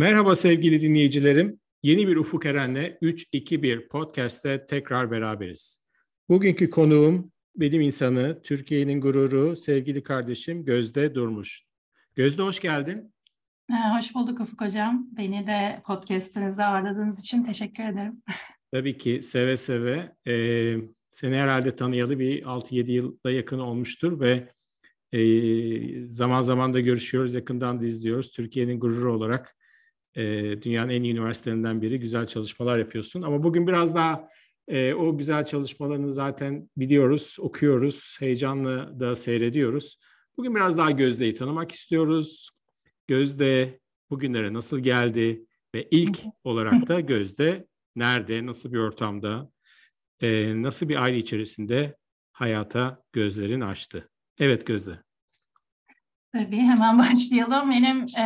Merhaba sevgili dinleyicilerim. Yeni bir Ufuk Eren'le 3-2-1 podcast'te tekrar beraberiz. Bugünkü konuğum bilim insanı, Türkiye'nin gururu, sevgili kardeşim Gözde Durmuş. Gözde hoş geldin. Ee, hoş bulduk Ufuk Hocam. Beni de podcast'ınızda ağırladığınız için teşekkür ederim. Tabii ki seve seve. Ee, seni herhalde tanıyalı bir 6-7 yıla yakın olmuştur ve e, zaman zaman da görüşüyoruz, yakından da izliyoruz. Türkiye'nin gururu olarak e, dünyanın en iyi üniversitelerinden biri. Güzel çalışmalar yapıyorsun. Ama bugün biraz daha e, o güzel çalışmalarını zaten biliyoruz, okuyoruz, heyecanla da seyrediyoruz. Bugün biraz daha Gözde'yi tanımak istiyoruz. Gözde bugünlere nasıl geldi ve ilk olarak da Gözde nerede, nasıl bir ortamda, e, nasıl bir aile içerisinde hayata gözlerini açtı. Evet Gözde. Tabii hemen başlayalım. Benim e,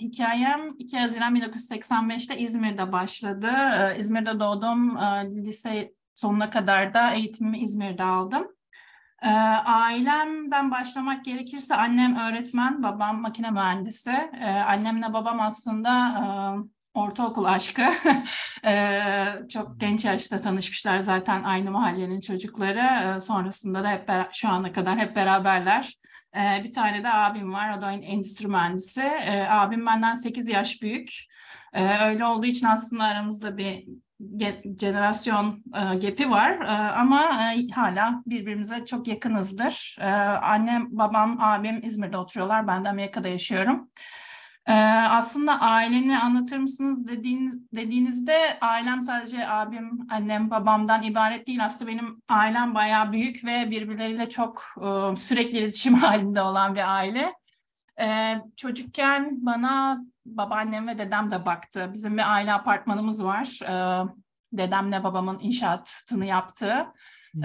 hikayem 2 Haziran 1985'te İzmir'de başladı. E, İzmir'de doğdum. E, lise sonuna kadar da eğitimimi İzmir'de aldım. E, ailemden başlamak gerekirse annem öğretmen, babam makine mühendisi. E, annemle babam aslında e, ortaokul aşkı. ee, çok genç yaşta tanışmışlar zaten aynı mahallenin çocukları. Ee, sonrasında da hep şu ana kadar hep beraberler. Ee, bir tane de abim var, o da endüstri mühendisi. Ee, abim benden 8 yaş büyük. Ee, öyle olduğu için aslında aramızda bir jenerasyon e, gepi var e, ama e, hala birbirimize çok yakınızdır. E, annem, babam, abim İzmir'de oturuyorlar, ben de Amerika'da yaşıyorum. Ee, aslında aileni anlatır mısınız dediğiniz, dediğinizde ailem sadece abim, annem, babamdan ibaret değil. Aslında benim ailem bayağı büyük ve birbirleriyle çok e, sürekli iletişim halinde olan bir aile. Ee, çocukken bana babaannem ve dedem de baktı. Bizim bir aile apartmanımız var. Ee, dedemle babamın inşaatını yaptığı. Hmm.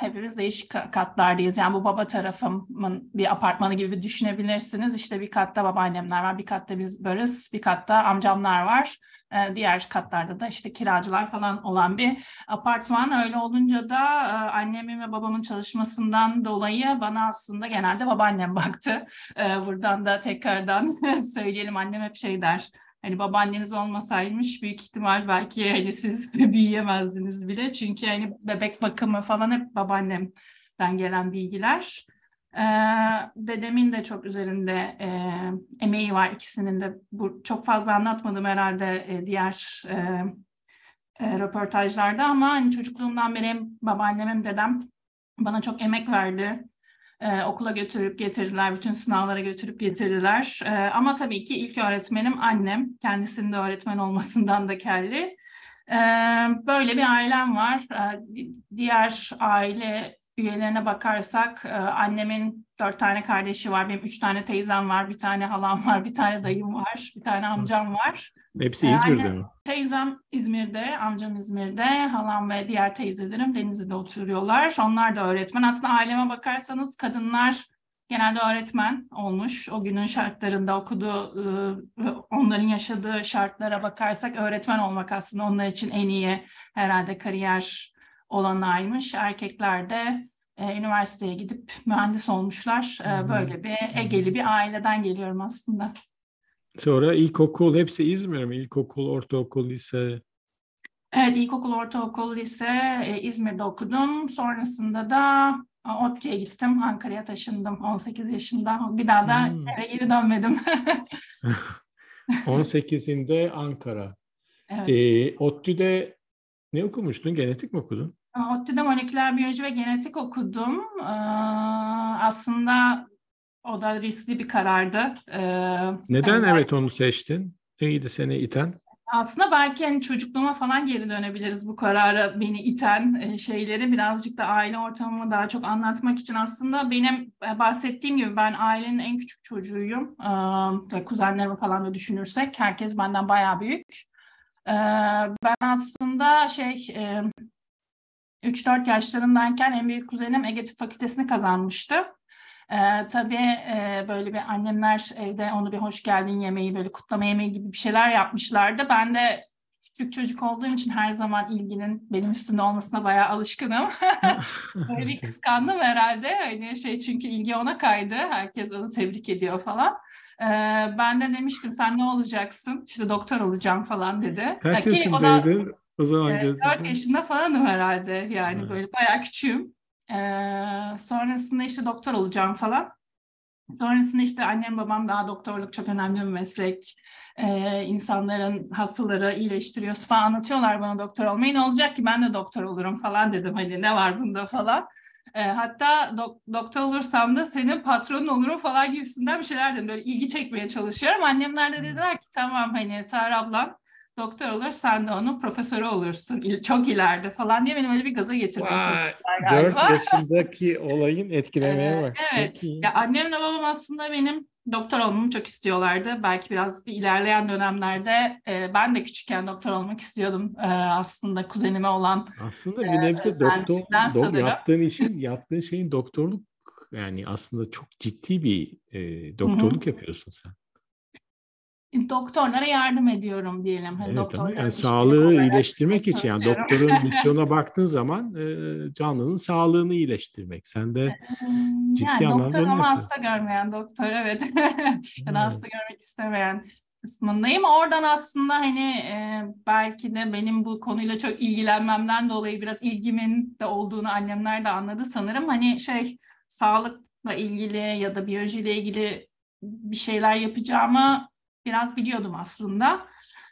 Hepimiz değişik katlardayız. Yani bu baba tarafımın bir apartmanı gibi düşünebilirsiniz. İşte bir katta babaannemler var, bir katta biz varız, bir katta amcamlar var. Diğer katlarda da işte kiracılar falan olan bir apartman. Öyle olunca da e, annemin ve babamın çalışmasından dolayı bana aslında genelde babaannem baktı. Buradan da tekrardan söyleyelim annem hep şey der Hani babaanneniz olmasaymış büyük ihtimal belki hani siz de büyüyemezdiniz bile. Çünkü hani bebek bakımı falan hep babaannemden gelen bilgiler. Ee, dedemin de çok üzerinde e, emeği var ikisinin de. Bu çok fazla anlatmadım herhalde e, diğer e, e, röportajlarda ama hani çocukluğumdan beri hem babaannem hem dedem bana çok emek verdi. Ee, okula götürüp getirdiler, bütün sınavlara götürüp getirdiler. Ee, ama tabii ki ilk öğretmenim annem. Kendisinin de öğretmen olmasından da kelli. Ee, böyle bir ailem var. Ee, diğer aile üyelerine bakarsak e, annemin dört tane kardeşi var, benim üç tane teyzem var, bir tane halam var, bir tane dayım var, bir tane amcam var. Hepsi İzmir'de mi? Teyzem İzmir'de, amcam İzmir'de, halam ve diğer teyzelerim Denizli'de oturuyorlar. Onlar da öğretmen. Aslında aileme bakarsanız kadınlar genelde öğretmen olmuş. O günün şartlarında okudu, ıı, onların yaşadığı şartlara bakarsak öğretmen olmak aslında onlar için en iyi herhalde kariyer olanaymış. Erkekler de e, üniversiteye gidip mühendis olmuşlar. E, böyle bir Egeli bir aileden geliyorum aslında. Sonra ilkokul hepsi İzmir mi? İlkokul, ortaokul, lise? Evet, ilkokul, ortaokul, lise e, İzmir'de okudum. Sonrasında da ODTÜ'ye gittim. Ankara'ya taşındım 18 yaşında. Bir daha da hmm. eve geri dönmedim. 18'inde Ankara. Evet. E, ODTÜ'de ne okumuştun? Genetik mi okudun? ODTÜ'de moleküler biyoloji ve genetik okudum. Ee, aslında o da riskli bir karardı. Ee, Neden özellikle... evet onu seçtin? Neydi seni iten? Aslında belki hani çocukluğuma falan geri dönebiliriz bu karara beni iten e, şeyleri birazcık da aile ortamımı daha çok anlatmak için aslında benim e, bahsettiğim gibi ben ailenin en küçük çocuğuyum. Ee, kuzenlerimi falan da düşünürsek herkes benden bayağı büyük. Ee, ben aslında şey 3-4 e, yaşlarındayken en büyük kuzenim Ege Tıp Fakültesini kazanmıştı. Ee, tabii e, böyle bir annemler evde onu bir hoş geldin yemeği böyle kutlama yemeği gibi bir şeyler yapmışlardı. Ben de küçük çocuk olduğum için her zaman ilginin benim üstünde olmasına bayağı alışkınım. böyle bir kıskandım herhalde. Hani şey çünkü ilgi ona kaydı. Herkes onu tebrik ediyor falan. Ee, ben de demiştim sen ne olacaksın? İşte doktor olacağım falan dedi. Kaç ya yaşındaydın? O, zaman e, 4 yaşında falanım herhalde. Yani evet. böyle bayağı küçüğüm. Ee, sonrasında işte doktor olacağım falan. Sonrasında işte annem babam daha doktorluk çok önemli bir meslek. Ee, insanların hastaları iyileştiriyor falan anlatıyorlar bana doktor olmayı. Ne olacak ki ben de doktor olurum falan dedim. Hani ne var bunda falan. Hatta dok- doktor olursam da senin patronun olurum falan gibisinden bir şeyler dedim. Böyle ilgi çekmeye çalışıyorum. Annemler de dediler ki tamam hani Sar ablan doktor olur sen de onun profesörü olursun çok ileride falan diye benim öyle bir gaza getirmeye çalıştılar galiba. 4 yaşındaki olayın etkilemeye bak. evet. Ya annemle babam aslında benim doktor olmamı çok istiyorlardı. Belki biraz ilerleyen dönemlerde e, ben de küçükken doktor olmak istiyordum. E, aslında kuzenime olan Aslında bir nebze e, doktor, dok, yaptığın işin, yaptığın şeyin doktorluk yani aslında çok ciddi bir e, doktorluk Hı-hı. yapıyorsun sen doktorlara yardım ediyorum diyelim. Hani evet ama yani sağlığı iyileştirmek için yani doktorun misyona baktığın zaman e, canlının sağlığını iyileştirmek. Sen de ciddi yani anlamda doktor ama hasta görmeyen doktor evet. ya da hasta görmek istemeyen kısmındayım. Oradan aslında hani e, belki de benim bu konuyla çok ilgilenmemden dolayı biraz ilgimin de olduğunu annemler de anladı sanırım. Hani şey sağlıkla ilgili ya da biyolojiyle ilgili bir şeyler yapacağımı biraz biliyordum aslında.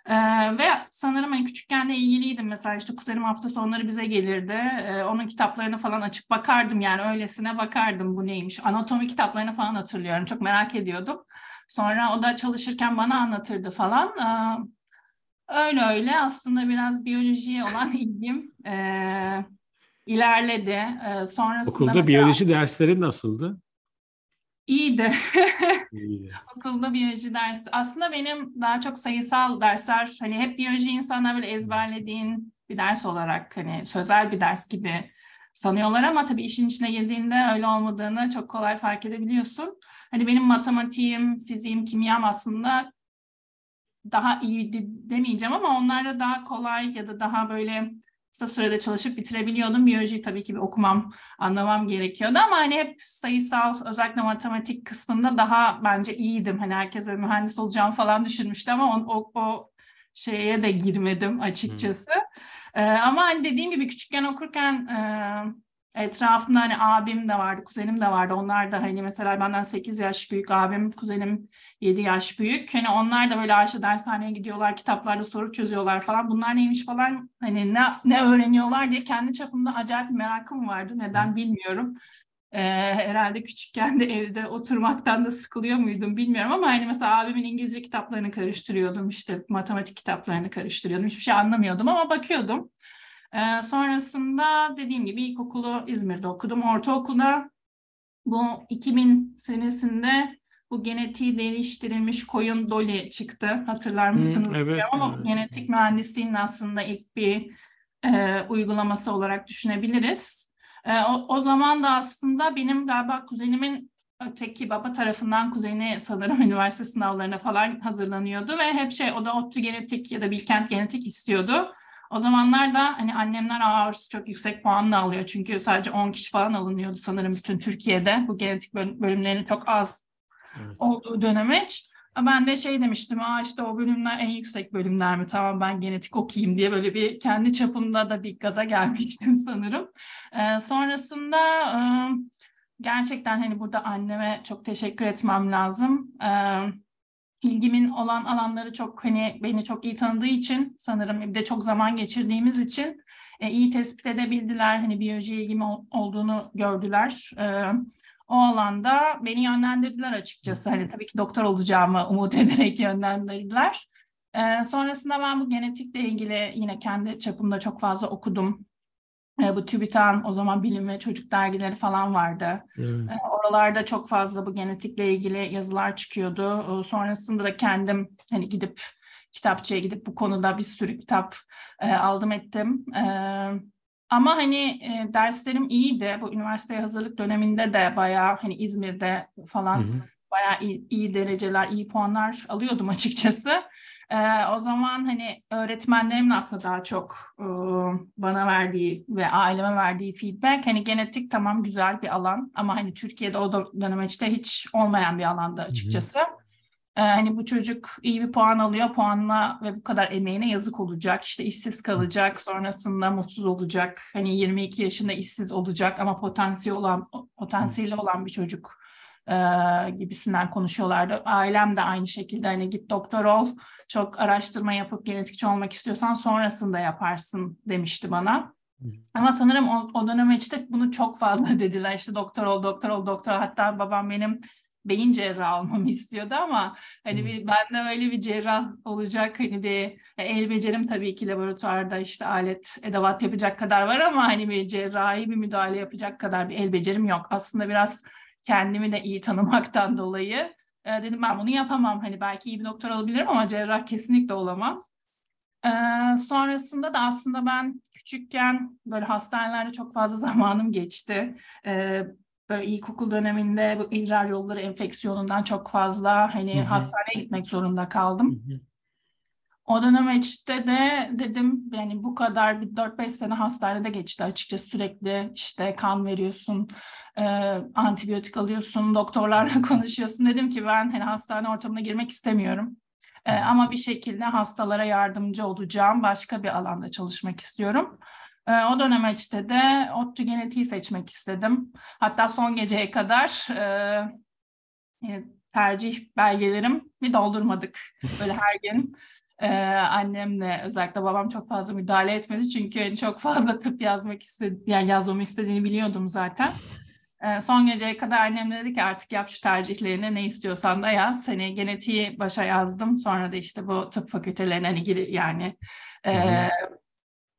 Ee, ve sanırım hani küçükken de ilgiliydim. Mesela işte kuzenim hafta sonları bize gelirdi. Ee, onun kitaplarını falan açıp bakardım yani öylesine bakardım bu neymiş. Anatomi kitaplarını falan hatırlıyorum. Çok merak ediyordum. Sonra o da çalışırken bana anlatırdı falan. Ee, öyle öyle aslında biraz biyolojiye olan ilgim e, ilerledi. Ee, sonrasında Okulda mesela... biyoloji dersleri nasıldı? İyiydi. İyiydi. Okulda biyoloji dersi. Aslında benim daha çok sayısal dersler hani hep biyoloji insanlar böyle ezberlediğin bir ders olarak hani sözel bir ders gibi sanıyorlar ama tabii işin içine girdiğinde öyle olmadığını çok kolay fark edebiliyorsun. Hani benim matematiğim, fiziğim, kimyam aslında daha iyiydi demeyeceğim ama onlarda daha kolay ya da daha böyle kısa sürede çalışıp bitirebiliyordum. Biyolojiyi tabii ki bir okumam, anlamam gerekiyordu ama hani hep sayısal, özellikle matematik kısmında daha bence iyiydim. Hani herkes böyle mühendis olacağım falan düşünmüştü ama o, o, o şeye de girmedim açıkçası. Hmm. Ee, ama hani dediğim gibi küçükken okurken e, Etrafımda hani abim de vardı, kuzenim de vardı. Onlar da hani mesela benden 8 yaş büyük, abim, kuzenim 7 yaş büyük. Hani onlar da böyle Ayşe dershaneye gidiyorlar, kitaplarda soru çözüyorlar falan. Bunlar neymiş falan hani ne, ne öğreniyorlar diye kendi çapımda acayip bir merakım vardı. Neden bilmiyorum. Ee, herhalde küçükken de evde oturmaktan da sıkılıyor muydum bilmiyorum ama hani mesela abimin İngilizce kitaplarını karıştırıyordum işte matematik kitaplarını karıştırıyordum hiçbir şey anlamıyordum ama bakıyordum. Ee, sonrasında dediğim gibi ilkokulu İzmir'de okudum. Ortaokulda bu 2000 senesinde bu genetiği değiştirilmiş koyun Dolly çıktı. Hatırlar mısınız? Hmm, evet, Ama evet. genetik mühendisliğinin aslında ilk bir e, uygulaması olarak düşünebiliriz. E, o, o zaman da aslında benim galiba kuzenimin öteki baba tarafından kuzeni sanırım üniversite sınavlarına falan hazırlanıyordu ve hep şey o da ODTÜ genetik ya da Bilkent genetik istiyordu. O zamanlar da hani annemler ağırsı çok yüksek puanla alıyor. Çünkü sadece 10 kişi falan alınıyordu sanırım bütün Türkiye'de. Bu genetik bölümlerin çok az evet. olduğu dönemeç. Ben de şey demiştim, aa işte o bölümler en yüksek bölümler mi? Tamam ben genetik okuyayım diye böyle bir kendi çapımda da bir gaza gelmiştim sanırım. Ee, sonrasında e, gerçekten hani burada anneme çok teşekkür etmem lazım. Ee, ilgimin olan alanları çok hani beni çok iyi tanıdığı için sanırım bir de çok zaman geçirdiğimiz için e, iyi tespit edebildiler. Hani biyoloji ilgim olduğunu gördüler. E, o alanda beni yönlendirdiler açıkçası. Hani tabii ki doktor olacağımı umut ederek yönlendirdiler. E, sonrasında ben bu genetikle ilgili yine kendi çapımda çok fazla okudum. E, bu TÜBİTAK'ın o zaman bilim ve çocuk dergileri falan vardı. Evet. E, oralarda çok fazla bu genetikle ilgili yazılar çıkıyordu. E, sonrasında da kendim hani gidip kitapçıya gidip bu konuda bir sürü kitap e, aldım ettim. E, ama hani e, derslerim iyiydi. Bu üniversiteye hazırlık döneminde de bayağı hani İzmir'de falan hı hı. bayağı iyi, iyi dereceler, iyi puanlar alıyordum açıkçası. Ee, o zaman hani öğretmenlerimin aslında daha çok e, bana verdiği ve aileme verdiği feedback hani genetik tamam güzel bir alan ama hani Türkiye'de o dönemeçte hiç olmayan bir alanda açıkçası. Ee, hani bu çocuk iyi bir puan alıyor, puanla ve bu kadar emeğine yazık olacak. İşte işsiz kalacak, sonrasında mutsuz olacak. Hani 22 yaşında işsiz olacak ama potansiyeli olan potansiyeli olan bir çocuk e, gibisinden konuşuyorlardı. Ailem de aynı şekilde hani git doktor ol, çok araştırma yapıp genetikçi olmak istiyorsan sonrasında yaparsın demişti bana. Ama sanırım o, o dönem işte bunu çok fazla dediler. İşte doktor ol, doktor ol, doktor. Hatta babam benim beyin cerrahı olmamı istiyordu ama hani bir ben de öyle bir cerrah olacak hani bir el becerim tabii ki laboratuvarda işte alet edevat yapacak kadar var ama hani bir cerrahi bir müdahale yapacak kadar bir el becerim yok. Aslında biraz kendimi de iyi tanımaktan dolayı e, dedim ben bunu yapamam. Hani belki iyi bir doktor olabilirim ama cerrah kesinlikle olamam. E, sonrasında da aslında ben küçükken böyle hastanelerde çok fazla zamanım geçti. E, böyle ilkokul döneminde bu idrar yolları enfeksiyonundan çok fazla hani Hı-hı. hastaneye gitmek zorunda kaldım. Hı-hı. O dönemeçte de dedim yani bu kadar bir 4-5 sene hastanede geçti açıkçası sürekli işte kan veriyorsun, e, antibiyotik alıyorsun, doktorlarla konuşuyorsun. Dedim ki ben hani hastane ortamına girmek istemiyorum. E, ama bir şekilde hastalara yardımcı olacağım, başka bir alanda çalışmak istiyorum. E, o dönemeçte de ODTÜ genetiği seçmek istedim. Hatta son geceye kadar e, e tercih belgelerim bir doldurmadık. Böyle her gün ee, annemle özellikle babam çok fazla müdahale etmedi çünkü hani çok fazla tıp yazmak istedi, yani yazmamı istediğini biliyordum zaten. Ee, son geceye kadar annem dedi ki artık yap şu tercihlerini ne istiyorsan da yaz. Hani genetiği başa yazdım. Sonra da işte bu tıp fakültelerine hani gir yani e,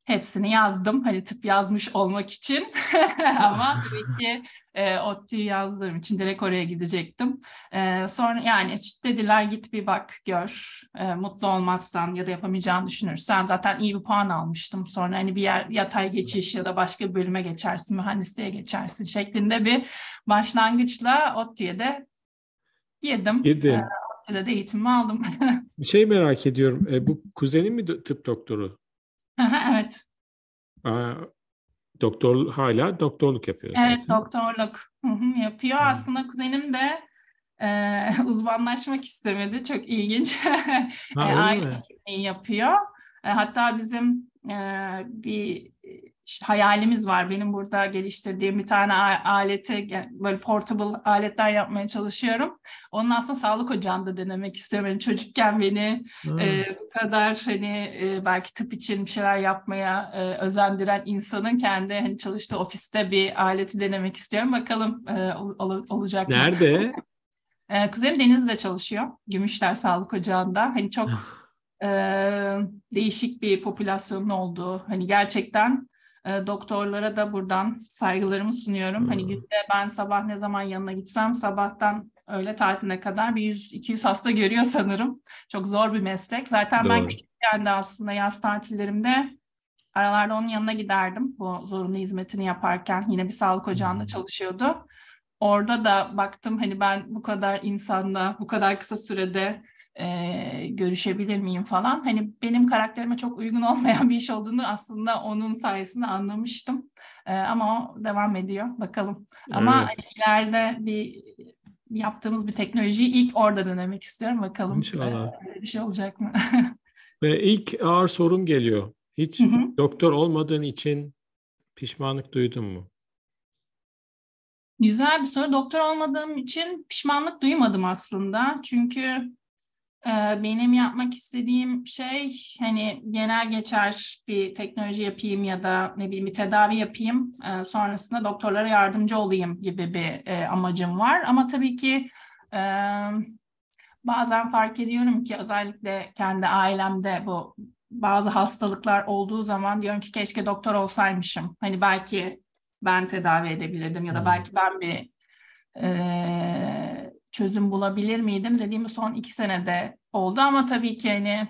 hepsini yazdım. Hani tıp yazmış olmak için ama tabii ki e, ODTÜ'yü yazdığım için direkt oraya gidecektim. E, sonra yani dediler git bir bak gör. E, mutlu olmazsan ya da yapamayacağını düşünürsen zaten iyi bir puan almıştım. Sonra hani bir yer yatay geçiş ya da başka bir bölüme geçersin, mühendisliğe geçersin şeklinde bir başlangıçla ODTÜ'ye de girdim. Girdin. E, ODTÜ'de de eğitimimi aldım. bir şey merak ediyorum. E, bu kuzenin mi tıp doktoru? Evet. Aa, doktor hala doktorluk yapıyor zaten. Evet doktorluk yapıyor. Hı. Aslında kuzenim de e, uzmanlaşmak istemedi. Çok ilginç. Ha, e, aynı yapıyor. E, hatta bizim bir hayalimiz var. Benim burada geliştirdiğim bir tane aleti böyle portable aletler yapmaya çalışıyorum. Onun aslında sağlık ocağında denemek istiyorum. Yani çocukken beni e, bu kadar hani e, belki tıp için bir şeyler yapmaya e, özendiren insanın kendi hani çalıştığı ofiste bir aleti denemek istiyorum. Bakalım e, ol, olacak mı? Nerede? E, kuzenim Denizli'de çalışıyor. Gümüşler Sağlık Ocağı'nda. Hani çok e, değişik bir popülasyonun olduğu, hani gerçekten e, doktorlara da buradan saygılarımı sunuyorum. Hani hmm. Hani günde ben sabah ne zaman yanına gitsem sabahtan öğle tatiline kadar bir 100-200 hasta görüyor sanırım. Çok zor bir meslek. Zaten Doğru. ben küçükken de aslında yaz tatillerimde aralarda onun yanına giderdim. Bu zorunlu hizmetini yaparken yine bir sağlık ocağında hmm. çalışıyordu. Orada da baktım hani ben bu kadar insanla bu kadar kısa sürede e, görüşebilir miyim falan. Hani benim karakterime çok uygun olmayan bir iş olduğunu aslında onun sayesinde anlamıştım. E, ama o devam ediyor. Bakalım. Ama evet. hani ileride bir yaptığımız bir teknolojiyi ilk orada denemek istiyorum. Bakalım. İnşallah. E, bir şey olacak mı? Ve ilk ağır sorum geliyor. Hiç Hı-hı. doktor olmadığın için pişmanlık duydun mu? Güzel bir soru. Doktor olmadığım için pişmanlık duymadım aslında. Çünkü benim yapmak istediğim şey hani genel geçer bir teknoloji yapayım ya da ne bileyim bir tedavi yapayım ee, sonrasında doktorlara yardımcı olayım gibi bir e, amacım var. Ama tabii ki e, bazen fark ediyorum ki özellikle kendi ailemde bu bazı hastalıklar olduğu zaman diyorum ki keşke doktor olsaymışım. Hani belki ben tedavi edebilirdim ya da belki ben bir e, çözüm bulabilir miydim dediğim son iki senede oldu ama tabii ki hani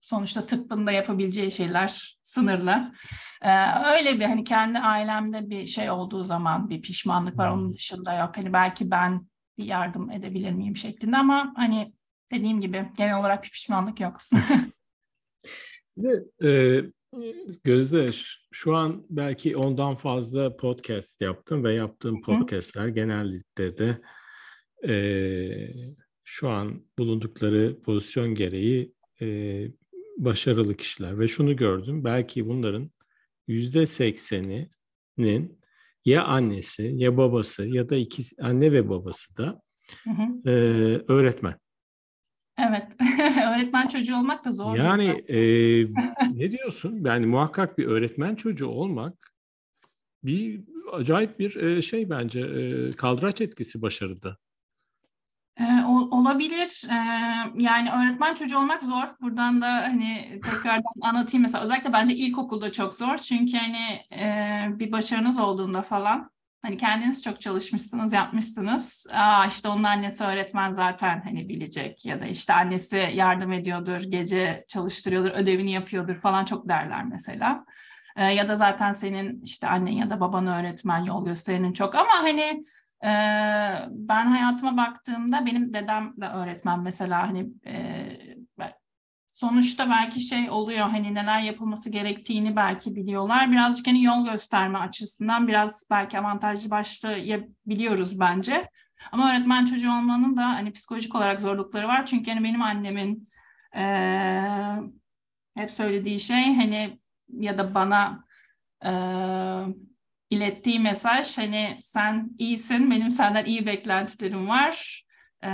sonuçta tıbbın da yapabileceği şeyler sınırlı. Ee, öyle bir hani kendi ailemde bir şey olduğu zaman bir pişmanlık var onun hmm. dışında yok. Hani belki ben bir yardım edebilir miyim şeklinde ama hani dediğim gibi genel olarak bir pişmanlık yok. e, Gözde şu an belki ondan fazla podcast yaptım ve yaptığım podcastler genellikle de e, şu an bulundukları pozisyon gereği e, başarılı kişiler ve şunu gördüm belki bunların yüzde sekseninin ya annesi ya babası ya da iki anne ve babası da hı hı. E, öğretmen. Evet, öğretmen çocuğu olmak da zor. Yani e, ne diyorsun? Yani muhakkak bir öğretmen çocuğu olmak bir acayip bir e, şey bence e, kaldıraç etkisi başarıda. Ee, olabilir. Ee, yani öğretmen çocuğu olmak zor. Buradan da hani tekrardan anlatayım mesela. Özellikle bence ilkokulda çok zor. Çünkü hani e, bir başarınız olduğunda falan hani kendiniz çok çalışmışsınız, yapmışsınız. Aa işte onun annesi öğretmen zaten hani bilecek ya da işte annesi yardım ediyordur, gece çalıştırıyordur, ödevini yapıyordur falan çok derler mesela. Ee, ya da zaten senin işte annen ya da baban öğretmen, yol gösterenin çok ama hani e, ben hayatıma baktığımda benim dedem de öğretmen mesela hani e, sonuçta belki şey oluyor hani neler yapılması gerektiğini belki biliyorlar. Birazcık hani yol gösterme açısından biraz belki avantajlı başlayabiliyoruz bence. Ama öğretmen çocuğu olmanın da hani psikolojik olarak zorlukları var. Çünkü hani benim annemin e, hep söylediği şey hani ya da bana e, ilettiği mesaj hani sen iyisin, benim senden iyi beklentilerim var. E,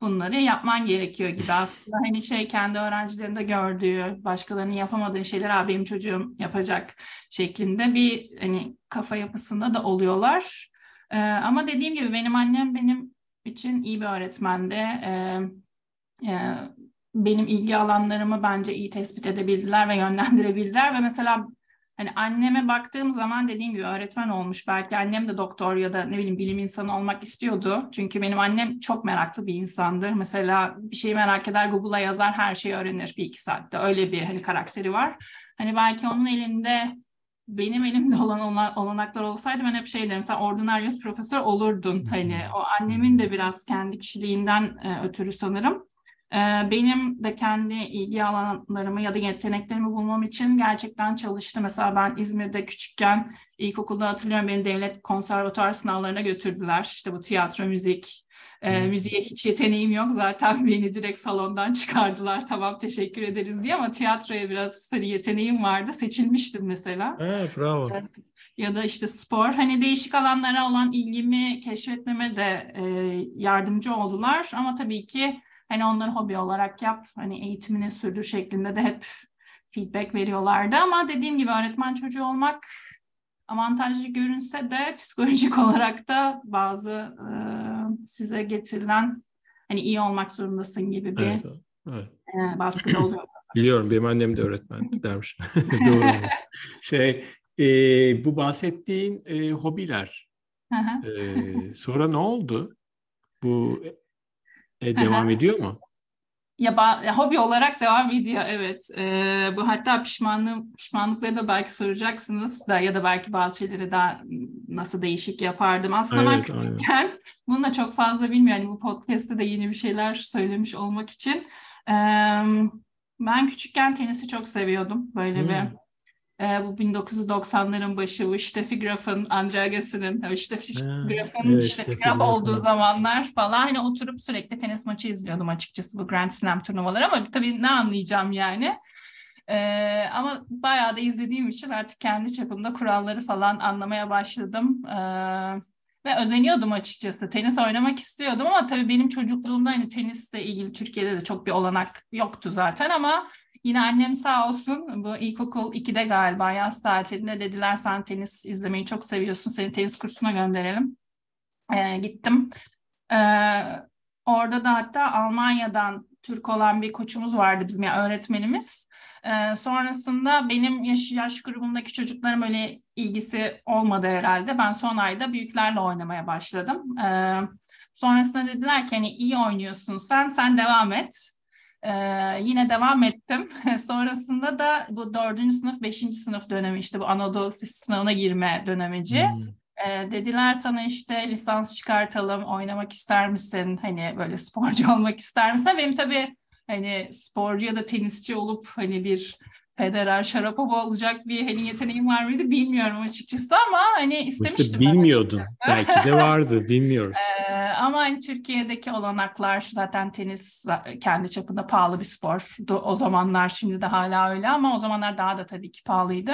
bunları yapman gerekiyor gibi aslında hani şey kendi öğrencilerinde gördüğü başkalarının yapamadığı şeyler abi benim çocuğum yapacak şeklinde bir hani kafa yapısında da oluyorlar. Ee, ama dediğim gibi benim annem benim için iyi bir öğretmendi. Ee, e, benim ilgi alanlarımı bence iyi tespit edebildiler ve yönlendirebildiler ve mesela Hani anneme baktığım zaman dediğim gibi öğretmen olmuş. Belki annem de doktor ya da ne bileyim bilim insanı olmak istiyordu. Çünkü benim annem çok meraklı bir insandır. Mesela bir şeyi merak eder Google'a yazar her şeyi öğrenir bir iki saatte. Öyle bir hani karakteri var. Hani belki onun elinde benim elimde olan olanaklar olsaydı ben hep şey derim sen ordinaryus profesör olurdun. Hani o annemin de biraz kendi kişiliğinden e, ötürü sanırım. Benim de kendi ilgi alanlarımı ya da yeteneklerimi bulmam için gerçekten çalıştı. Mesela ben İzmir'de küçükken ilkokulda hatırlıyorum beni devlet konservatuar sınavlarına götürdüler. İşte bu tiyatro, müzik, e, müziğe hiç yeteneğim yok. Zaten beni direkt salondan çıkardılar. Tamam teşekkür ederiz diye ama tiyatroya biraz hani yeteneğim vardı. Seçilmiştim mesela. Evet, bravo. ya da işte spor. Hani değişik alanlara olan ilgimi keşfetmeme de e, yardımcı oldular. Ama tabii ki Hani onları hobi olarak yap, hani eğitimini sürdür şeklinde de hep feedback veriyorlardı. Ama dediğim gibi öğretmen çocuğu olmak avantajlı görünse de psikolojik olarak da bazı e, size getirilen hani iyi olmak zorundasın gibi bir evet, evet. E, baskı oluyor. Biliyorum benim annem de öğretmen dermiş. Doğru. şey e, bu bahsettiğin e, hobiler e, sonra ne oldu? Bu e, devam ediyor mu? Ya, ya hobi olarak devam ediyor evet. Ee, bu hatta pişmanlık pişmanlıkları da belki soracaksınız da ya da belki bazı şeyleri daha nasıl değişik yapardım. Aslında evet, ben küçükken bunu da çok fazla bilmiyorum. Yani bu podcast'te de yeni bir şeyler söylemiş olmak için. Ee, ben küçükken tenisi çok seviyordum. Böyle hmm. bir e, bu 1990'ların başı bu Steffi Graf'ın, Andre Agassi'nin, Steffi Graf'ın evet, Steffi Graf olduğu zamanlar falan hani oturup sürekli tenis maçı izliyordum açıkçası bu Grand Slam turnuvaları ama tabii ne anlayacağım yani. Ee, ama bayağı da izlediğim için artık kendi çapımda kuralları falan anlamaya başladım. Ee, ve özeniyordum açıkçası. Tenis oynamak istiyordum ama tabii benim çocukluğumda hani tenisle ilgili Türkiye'de de çok bir olanak yoktu zaten ama Yine annem sağ olsun bu ilkokul 2'de galiba yaz tatilinde dediler sen tenis izlemeyi çok seviyorsun seni tenis kursuna gönderelim. Ee, gittim. Ee, orada da hatta Almanya'dan Türk olan bir koçumuz vardı bizim yani öğretmenimiz. Ee, sonrasında benim yaş, yaş grubundaki çocuklarım öyle ilgisi olmadı herhalde. Ben son ayda büyüklerle oynamaya başladım. Ee, sonrasında dediler ki hani iyi oynuyorsun sen, sen devam et. Ee, yine devam ettim. Sonrasında da bu dördüncü sınıf, beşinci sınıf dönemi işte bu Anadolu sınavına girme dönemeci. Hmm. Ee, dediler sana işte lisans çıkartalım, oynamak ister misin? Hani böyle sporcu olmak ister misin? Benim tabii hani sporcu ya da tenisçi olup hani bir Federer, Sharapova olacak bir hani yeteneğim var mıydı bilmiyorum açıkçası ama hani istemiştim. İşte bilmiyordun. Belki de vardı bilmiyoruz. Ee, ama hani Türkiye'deki olanaklar zaten tenis kendi çapında pahalı bir spor. O zamanlar şimdi de hala öyle ama o zamanlar daha da tabii ki pahalıydı.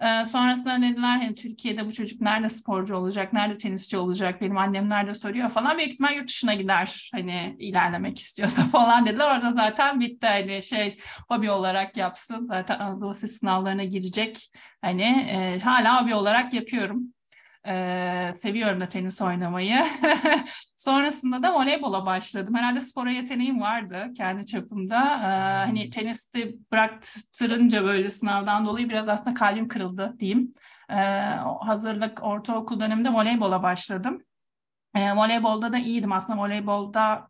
Ee, sonrasında dediler hani Türkiye'de bu çocuk nerede sporcu olacak, nerede tenisçi olacak, benim annem nerede soruyor falan. Büyük ihtimal yurt dışına gider hani ilerlemek istiyorsa falan dediler. Orada zaten bitti hani şey hobi olarak yapsın. Zaten Anadolu sınavlarına girecek. Hani e, hala hobi olarak yapıyorum. Ee, seviyorum da tenis oynamayı. Sonrasında da voleybola başladım. Herhalde spora yeteneğim vardı kendi çapımda. Ee, hani teniste bıraktırınca böyle sınavdan dolayı biraz aslında kalbim kırıldı diyeyim. Ee, hazırlık ortaokul döneminde voleybola başladım. Ee, voleybolda da iyiydim aslında. Voleybolda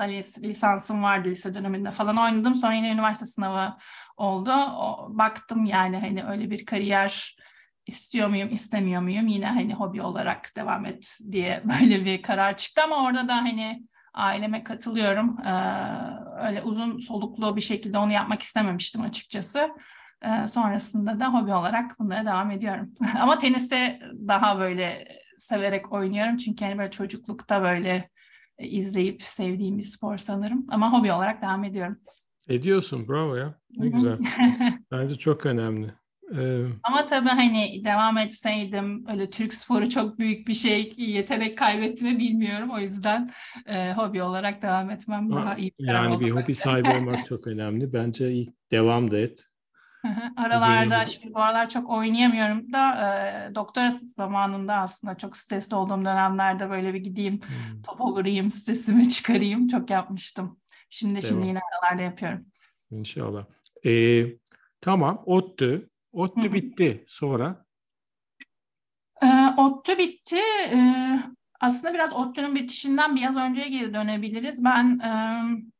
da lis- lisansım vardı lise döneminde falan oynadım. Sonra yine üniversite sınavı oldu. O, baktım yani hani öyle bir kariyer istiyor muyum, istemiyor muyum? Yine hani hobi olarak devam et diye böyle bir karar çıktı ama orada da hani aileme katılıyorum. Ee, öyle uzun soluklu bir şekilde onu yapmak istememiştim açıkçası. Ee, sonrasında da hobi olarak bunlara devam ediyorum. ama teniste daha böyle severek oynuyorum çünkü hani böyle çocuklukta böyle izleyip sevdiğim bir spor sanırım. Ama hobi olarak devam ediyorum. Ediyorsun, bravo ya. Ne güzel. Bence çok önemli. Ee, Ama tabii hani devam etseydim öyle Türk sporu çok büyük bir şey yetenek kaybettiğimi bilmiyorum. O yüzden e, hobi olarak devam etmem daha iyi. Bir yani bir hobi sahibi olmak çok önemli. Bence ilk devam da et. Aralarda şimdi bu aralar çok oynayamıyorum da e, doktora zamanında aslında çok stresli olduğum dönemlerde böyle bir gideyim hmm. top vurayım stresimi çıkarayım çok yapmıştım. Şimdi Devam. şimdi yine aralarda yapıyorum. İnşallah. Ee, tamam ODTÜ ODTÜ Hı-hı. bitti. Sonra? E, ODTÜ bitti. E, aslında biraz ODTÜ'nün bitişinden biraz önceye geri dönebiliriz. Ben e,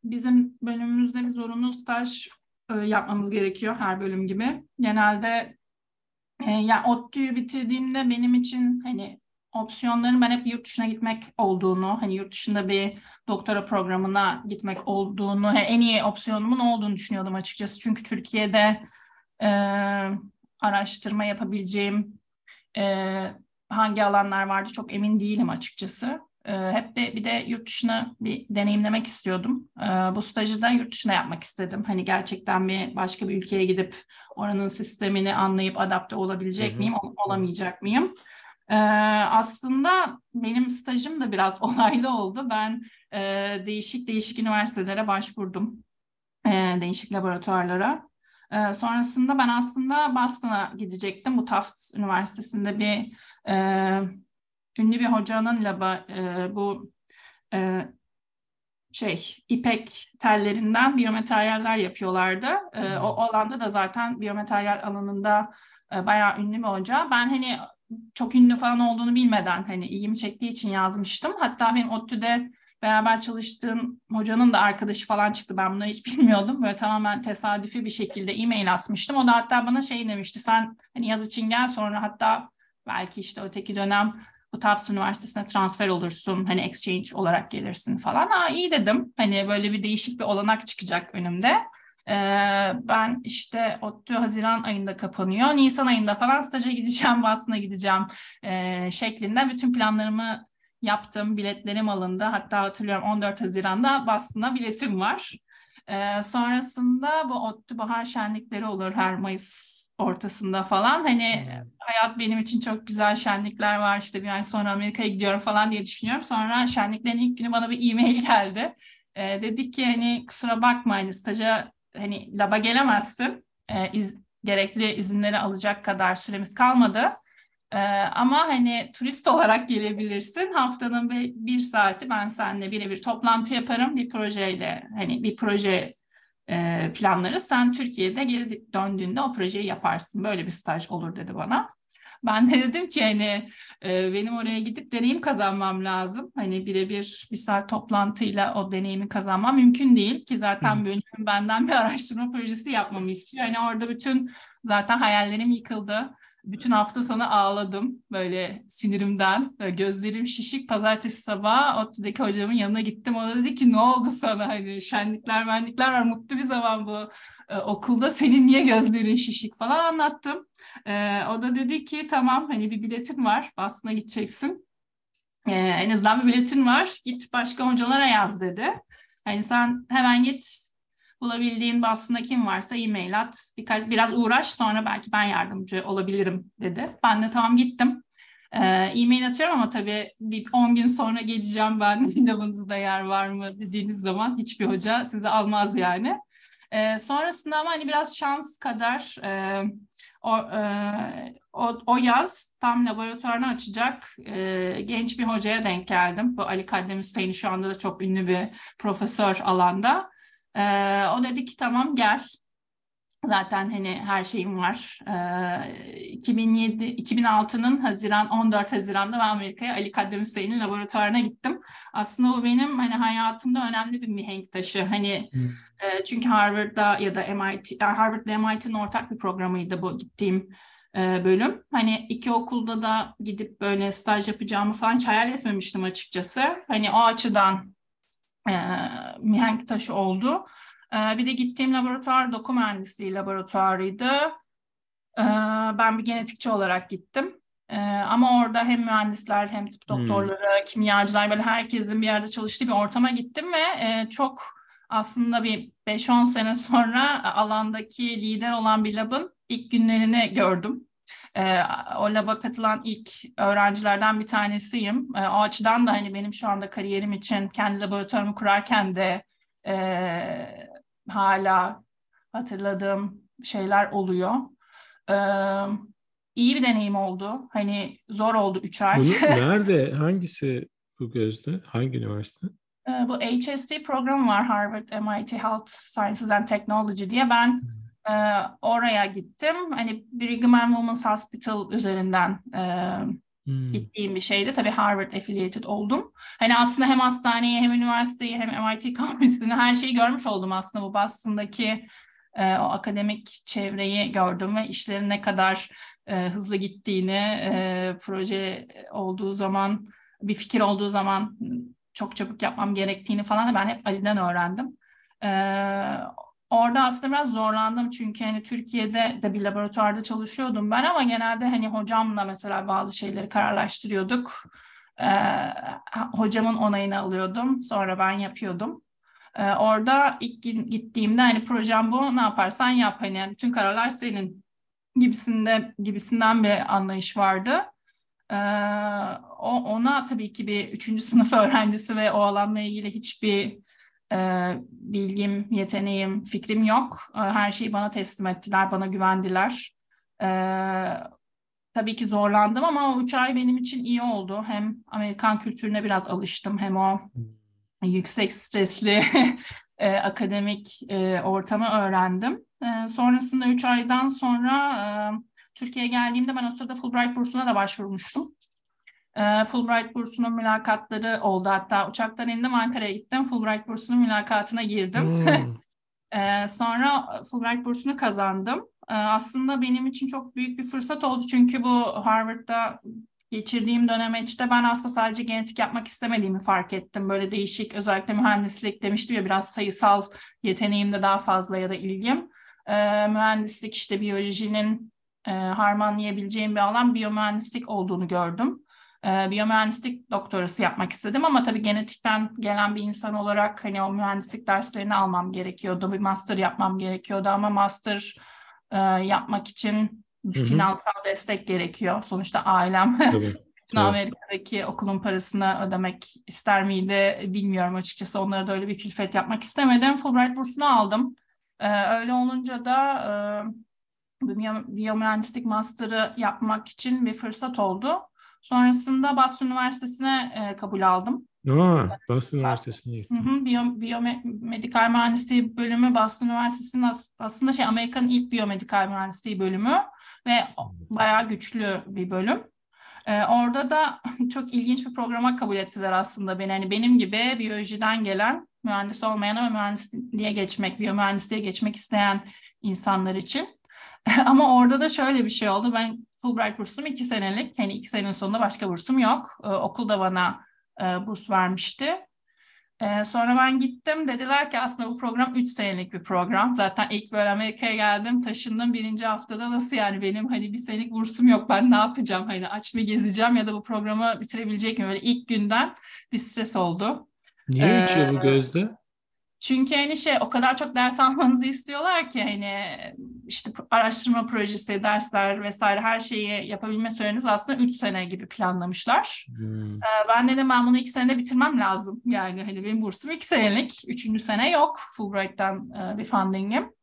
bizim bölümümüzde bir zorunlu staj e, yapmamız gerekiyor her bölüm gibi. Genelde e, yani ODTÜ'yü bitirdiğimde benim için hani opsiyonların ben hep yurt dışına gitmek olduğunu, hani yurt dışında bir doktora programına gitmek olduğunu, en iyi opsiyonumun olduğunu düşünüyordum açıkçası. Çünkü Türkiye'de e, araştırma yapabileceğim e, hangi alanlar vardı çok emin değilim açıkçası. E, hep de bir de yurt dışına bir deneyimlemek istiyordum. E, bu stajı da yurt dışına yapmak istedim. Hani gerçekten bir başka bir ülkeye gidip oranın sistemini anlayıp adapte olabilecek miyim, olamayacak mıyım? Ee, aslında benim stajım da biraz olaylı oldu. Ben e, değişik değişik üniversitelere başvurdum. E, değişik laboratuvarlara. E, sonrasında ben aslında Boston'a gidecektim. Bu Tufts Üniversitesi'nde bir e, ünlü bir hocanın laba e, bu e, şey ipek tellerinden biyomateryaller yapıyorlardı. E, o, o alanda da zaten biyomateryal alanında e, bayağı ünlü bir hoca. Ben hani çok ünlü falan olduğunu bilmeden hani ilgimi çektiği için yazmıştım. Hatta benim ODTÜ'de beraber çalıştığım hocanın da arkadaşı falan çıktı. Ben bunları hiç bilmiyordum. Böyle tamamen tesadüfi bir şekilde e-mail atmıştım. O da hatta bana şey demişti. Sen hani yaz için gel sonra hatta belki işte öteki dönem bu Tufts Üniversitesi'ne transfer olursun. Hani exchange olarak gelirsin falan. Aa iyi dedim. Hani böyle bir değişik bir olanak çıkacak önümde. Ee, ben işte ODTÜ Haziran ayında kapanıyor. Nisan ayında falan staja gideceğim, Boston'a gideceğim e, şeklinde bütün planlarımı yaptım. Biletlerim alındı. Hatta hatırlıyorum 14 Haziran'da Boston'a biletim var. Ee, sonrasında bu ODTÜ bahar şenlikleri olur her Mayıs ortasında falan. Hani hayat benim için çok güzel şenlikler var işte bir ay sonra Amerika'ya gidiyorum falan diye düşünüyorum. Sonra şenliklerin ilk günü bana bir e-mail geldi. Ee, dedik ki hani kusura bakma hani staja hani laba gelemezsin. Ee, iz, gerekli izinleri alacak kadar süremiz kalmadı. Ee, ama hani turist olarak gelebilirsin. Haftanın bir, bir saati ben seninle birebir toplantı yaparım bir projeyle. Hani bir proje e, planları. Sen Türkiye'de geri döndüğünde o projeyi yaparsın. Böyle bir staj olur dedi bana. Ben de dedim ki hani e, benim oraya gidip deneyim kazanmam lazım. Hani birebir bir saat toplantıyla o deneyimi kazanmam mümkün değil ki zaten bölümüm benden bir araştırma projesi yapmamı istiyor. Hani orada bütün zaten hayallerim yıkıldı. Bütün hafta sonu ağladım böyle sinirimden. Böyle gözlerim şişik. Pazartesi sabahı ODTÜ'deki hocamın yanına gittim. O da dedi ki ne oldu sana? Hani şenlikler menlikler var. Mutlu bir zaman bu e, okulda. Senin niye gözlerin şişik falan anlattım. E, o da dedi ki tamam hani bir biletin var. Boston'a gideceksin. e, en azından bir biletin var. Git başka hocalara yaz dedi. Yani sen hemen git bulabildiğin aslında kim varsa e-mail at. Birkaç, biraz uğraş sonra belki ben yardımcı olabilirim dedi. Ben de tamam gittim. Ee, e-mail atıyorum ama tabii bir 10 gün sonra geleceğim ben lavınızda yer var mı dediğiniz zaman hiçbir hoca sizi almaz yani. Ee, sonrasında ama hani biraz şans kadar e, o, e, o, o yaz tam laboratuvarını açacak e, genç bir hocaya denk geldim. Bu Ali Kaddem Hüseyin şu anda da çok ünlü bir profesör alanda. E, o dedi ki tamam gel. Zaten hani her şeyim var. E, 2007 2006'nın Haziran 14 Haziran'da ben Amerika'ya Ali Kaddem Hüseyin'in laboratuvarına gittim. Aslında bu benim hani hayatımda önemli bir mihenk taşı. Hani hmm. e, çünkü Harvard'da ya da MIT Harvard'da MIT'nin ortak bir programıydı bu gittiğim e, bölüm. Hani iki okulda da gidip böyle staj yapacağımı falan hiç hayal etmemiştim açıkçası. Hani o açıdan e, mihenk taşı oldu. E, bir de gittiğim laboratuvar doku mühendisliği laboratuvarıydı. E, ben bir genetikçi olarak gittim. E, ama orada hem mühendisler hem tıp hmm. doktorları, hmm. kimyacılar böyle herkesin bir yerde çalıştığı bir ortama gittim ve e, çok aslında bir 5-10 sene sonra alandaki lider olan bir labın ilk günlerini gördüm. E, o laba katılan ilk öğrencilerden bir tanesiyim. E, o açıdan da hani benim şu anda kariyerim için kendi laboratuvarımı kurarken de e, hala hatırladığım şeyler oluyor. E, iyi bir deneyim oldu. Hani zor oldu üç ay. Bunu nerede? Hangisi bu gözde? Hangi üniversite? Bu HST programı var Harvard MIT Health Sciences and Technology diye. Ben. E, oraya gittim. Hani Brigham and Women's Hospital üzerinden e, hmm. gittiğim bir şeydi. Tabii Harvard affiliated oldum. Hani aslında hem hastaneyi hem üniversiteyi hem MIT kampüsünü her şeyi görmüş oldum aslında bu Boston'daki e, o akademik çevreyi gördüm ve işlerin ne kadar e, hızlı gittiğini, e, proje olduğu zaman, bir fikir olduğu zaman çok çabuk yapmam gerektiğini falan da ben hep Ali'den öğrendim. E, Orada aslında biraz zorlandım çünkü hani Türkiye'de de bir laboratuvarda çalışıyordum ben ama genelde hani hocamla mesela bazı şeyleri kararlaştırıyorduk. Ee, hocamın onayını alıyordum sonra ben yapıyordum. Ee, orada ilk gittiğimde hani projem bu ne yaparsan yap hani bütün kararlar senin gibisinde gibisinden bir anlayış vardı. Ee, ona tabii ki bir üçüncü sınıf öğrencisi ve o alanla ilgili hiçbir e, bilgim, yeteneğim, fikrim yok. E, her şeyi bana teslim ettiler, bana güvendiler. E, tabii ki zorlandım ama o üç ay benim için iyi oldu. Hem Amerikan kültürüne biraz alıştım hem o yüksek stresli e, akademik e, ortamı öğrendim. E, sonrasında üç aydan sonra e, Türkiye'ye geldiğimde ben o Fulbright bursuna da başvurmuştum. E, Fulbright bursunun mülakatları oldu. Hatta uçaktan indim Ankara'ya gittim. Fulbright bursunun mülakatına girdim. Hmm. e, sonra Fulbright bursunu kazandım. E, aslında benim için çok büyük bir fırsat oldu. Çünkü bu Harvard'da geçirdiğim dönemeçte ben aslında sadece genetik yapmak istemediğimi fark ettim. Böyle değişik özellikle mühendislik demiştim ya biraz sayısal yeteneğim de daha fazla ya da ilgim. Mühendislik işte biyolojinin e, harmanlayabileceğim bir alan biyomühendislik olduğunu gördüm e, biyomühendislik doktorası yapmak istedim ama tabii genetikten gelen bir insan olarak hani o mühendislik derslerini almam gerekiyordu. Bir master yapmam gerekiyordu ama master e, yapmak için bir finansal destek gerekiyor. Sonuçta ailem tabii. Amerika'daki okulun parasını ödemek ister miydi bilmiyorum açıkçası. Onlara da öyle bir külfet yapmak istemedim. Fulbright bursunu aldım. Ee, öyle olunca da e, biyomühendislik master'ı yapmak için bir fırsat oldu. Sonrasında Boston Üniversitesi'ne e, kabul aldım. Aa, Boston Üniversitesi'ne gittim. Hı hı, biyo, biyomedikal mühendisliği bölümü Boston Üniversitesi'nin as, aslında şey Amerika'nın ilk biyomedikal mühendisliği bölümü ve bayağı güçlü bir bölüm. Ee, orada da çok ilginç bir programa kabul ettiler aslında beni. Hani benim gibi biyolojiden gelen, mühendis olmayan ama mühendisliğe geçmek, biyomühendisliğe geçmek isteyen insanlar için. ama orada da şöyle bir şey oldu. Ben Fulbright bursum iki senelik. Hani iki senenin sonunda başka bursum yok. Ee, okul da bana e, burs vermişti. Ee, sonra ben gittim. Dediler ki aslında bu program 3 senelik bir program. Zaten ilk böyle Amerika'ya geldim, taşındım birinci haftada nasıl yani benim hani bir senelik bursum yok. Ben ne yapacağım? Hani aç mı gezeceğim ya da bu programı bitirebilecek miyim? Böyle ilk günden bir stres oldu. Niye 3 ee, yılı Gözde? Çünkü hani şey o kadar çok ders almanızı istiyorlar ki hani işte araştırma projesi, dersler vesaire her şeyi yapabilme süreniz aslında 3 sene gibi planlamışlar. Hmm. Ee, ben dedim ben bunu 2 senede bitirmem lazım. Yani hani benim bursum 2 senelik, 3. sene yok Fulbright'tan e, bir fundingim.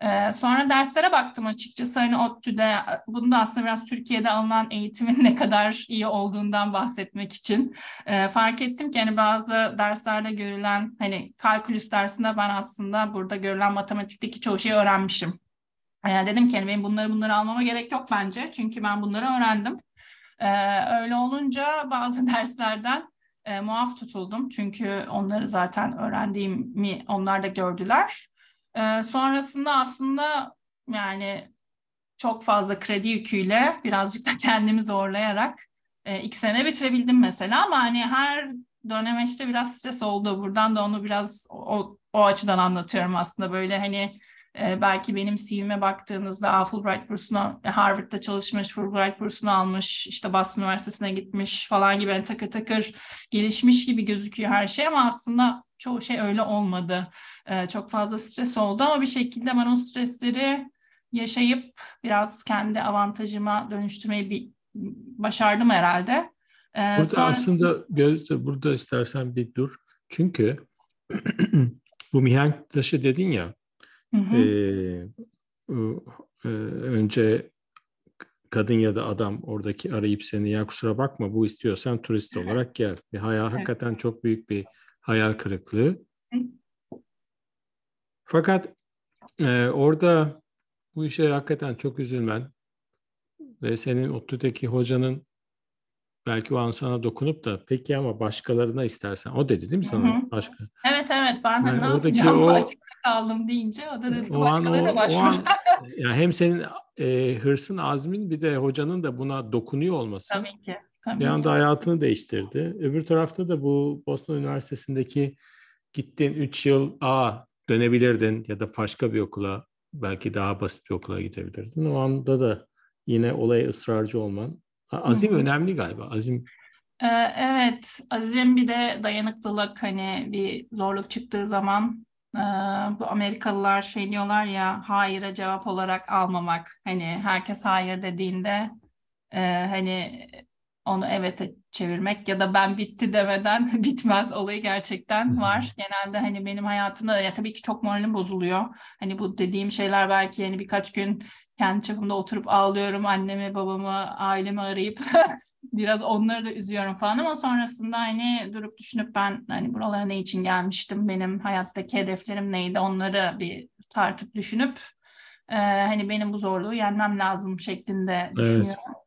Ee, sonra derslere baktım açıkçası hani ODTÜ'de bunu da aslında biraz Türkiye'de alınan eğitimin ne kadar iyi olduğundan bahsetmek için e, fark ettim ki hani bazı derslerde görülen hani kalkülüs dersinde ben aslında burada görülen matematikteki çoğu şeyi öğrenmişim. E, dedim ki hani benim bunları bunları almama gerek yok bence çünkü ben bunları öğrendim. Öyle olunca bazı derslerden e, muaf tutuldum çünkü onları zaten öğrendiğimi onlar da gördüler. Ee, sonrasında aslında yani çok fazla kredi yüküyle birazcık da kendimi zorlayarak e, iki sene bitirebildim mesela ama hani her döneme işte biraz stres oldu. Buradan da onu biraz o, o açıdan anlatıyorum aslında böyle hani e, belki benim CV'me baktığınızda Aa, Fulbright bursunu Harvard'da çalışmış, Fulbright bursunu almış, işte Boston Üniversitesi'ne gitmiş falan gibi yani takır takır gelişmiş gibi gözüküyor her şey ama aslında çoğu şey öyle olmadı. Ee, çok fazla stres oldu ama bir şekilde ben o stresleri yaşayıp biraz kendi avantajıma dönüştürmeyi bir başardım herhalde. Ee, burada sonra... aslında Gözde burada istersen bir dur. Çünkü bu mihenk taşı dedin ya hı hı. E, önce kadın ya da adam oradaki arayıp seni ya kusura bakma bu istiyorsan turist olarak gel. Bir hayal evet. hakikaten çok büyük bir hayal kırıklığı. Fakat e, orada bu işe hakikaten çok üzülmen ve senin ODTÜ'deki hocanın belki o an sana dokunup da peki ama başkalarına istersen o dedi değil mi sana Hı-hı. başka? Evet evet ben yani ne yapacağım o, kaldım deyince o da dedi ki başkalarına başvur. yani hem senin e, hırsın azmin bir de hocanın da buna dokunuyor olması. Tabii ki. Tabii bir anda hayatını değiştirdi. Öbür tarafta da bu Boston Üniversitesi'ndeki gittin 3 yıl a dönebilirdin ya da başka bir okula belki daha basit bir okula gidebilirdin. O anda da yine olaya ısrarcı olman. Azim Hı-hı. önemli galiba. Azim ee, Evet, azim bir de dayanıklılık hani bir zorluk çıktığı zaman e, bu Amerikalılar şey diyorlar ya hayır'a cevap olarak almamak. Hani herkes hayır dediğinde e, hani onu evete çevirmek ya da ben bitti demeden bitmez olayı gerçekten var. Genelde hani benim hayatımda ya tabii ki çok moralim bozuluyor. Hani bu dediğim şeyler belki yani birkaç gün kendi çapımda oturup ağlıyorum annemi, babamı, ailemi arayıp biraz onları da üzüyorum falan ama sonrasında hani durup düşünüp ben hani buralara ne için gelmiştim, benim hayattaki hedeflerim neydi onları bir tartıp düşünüp e, hani benim bu zorluğu yenmem lazım şeklinde düşünüyorum. Evet.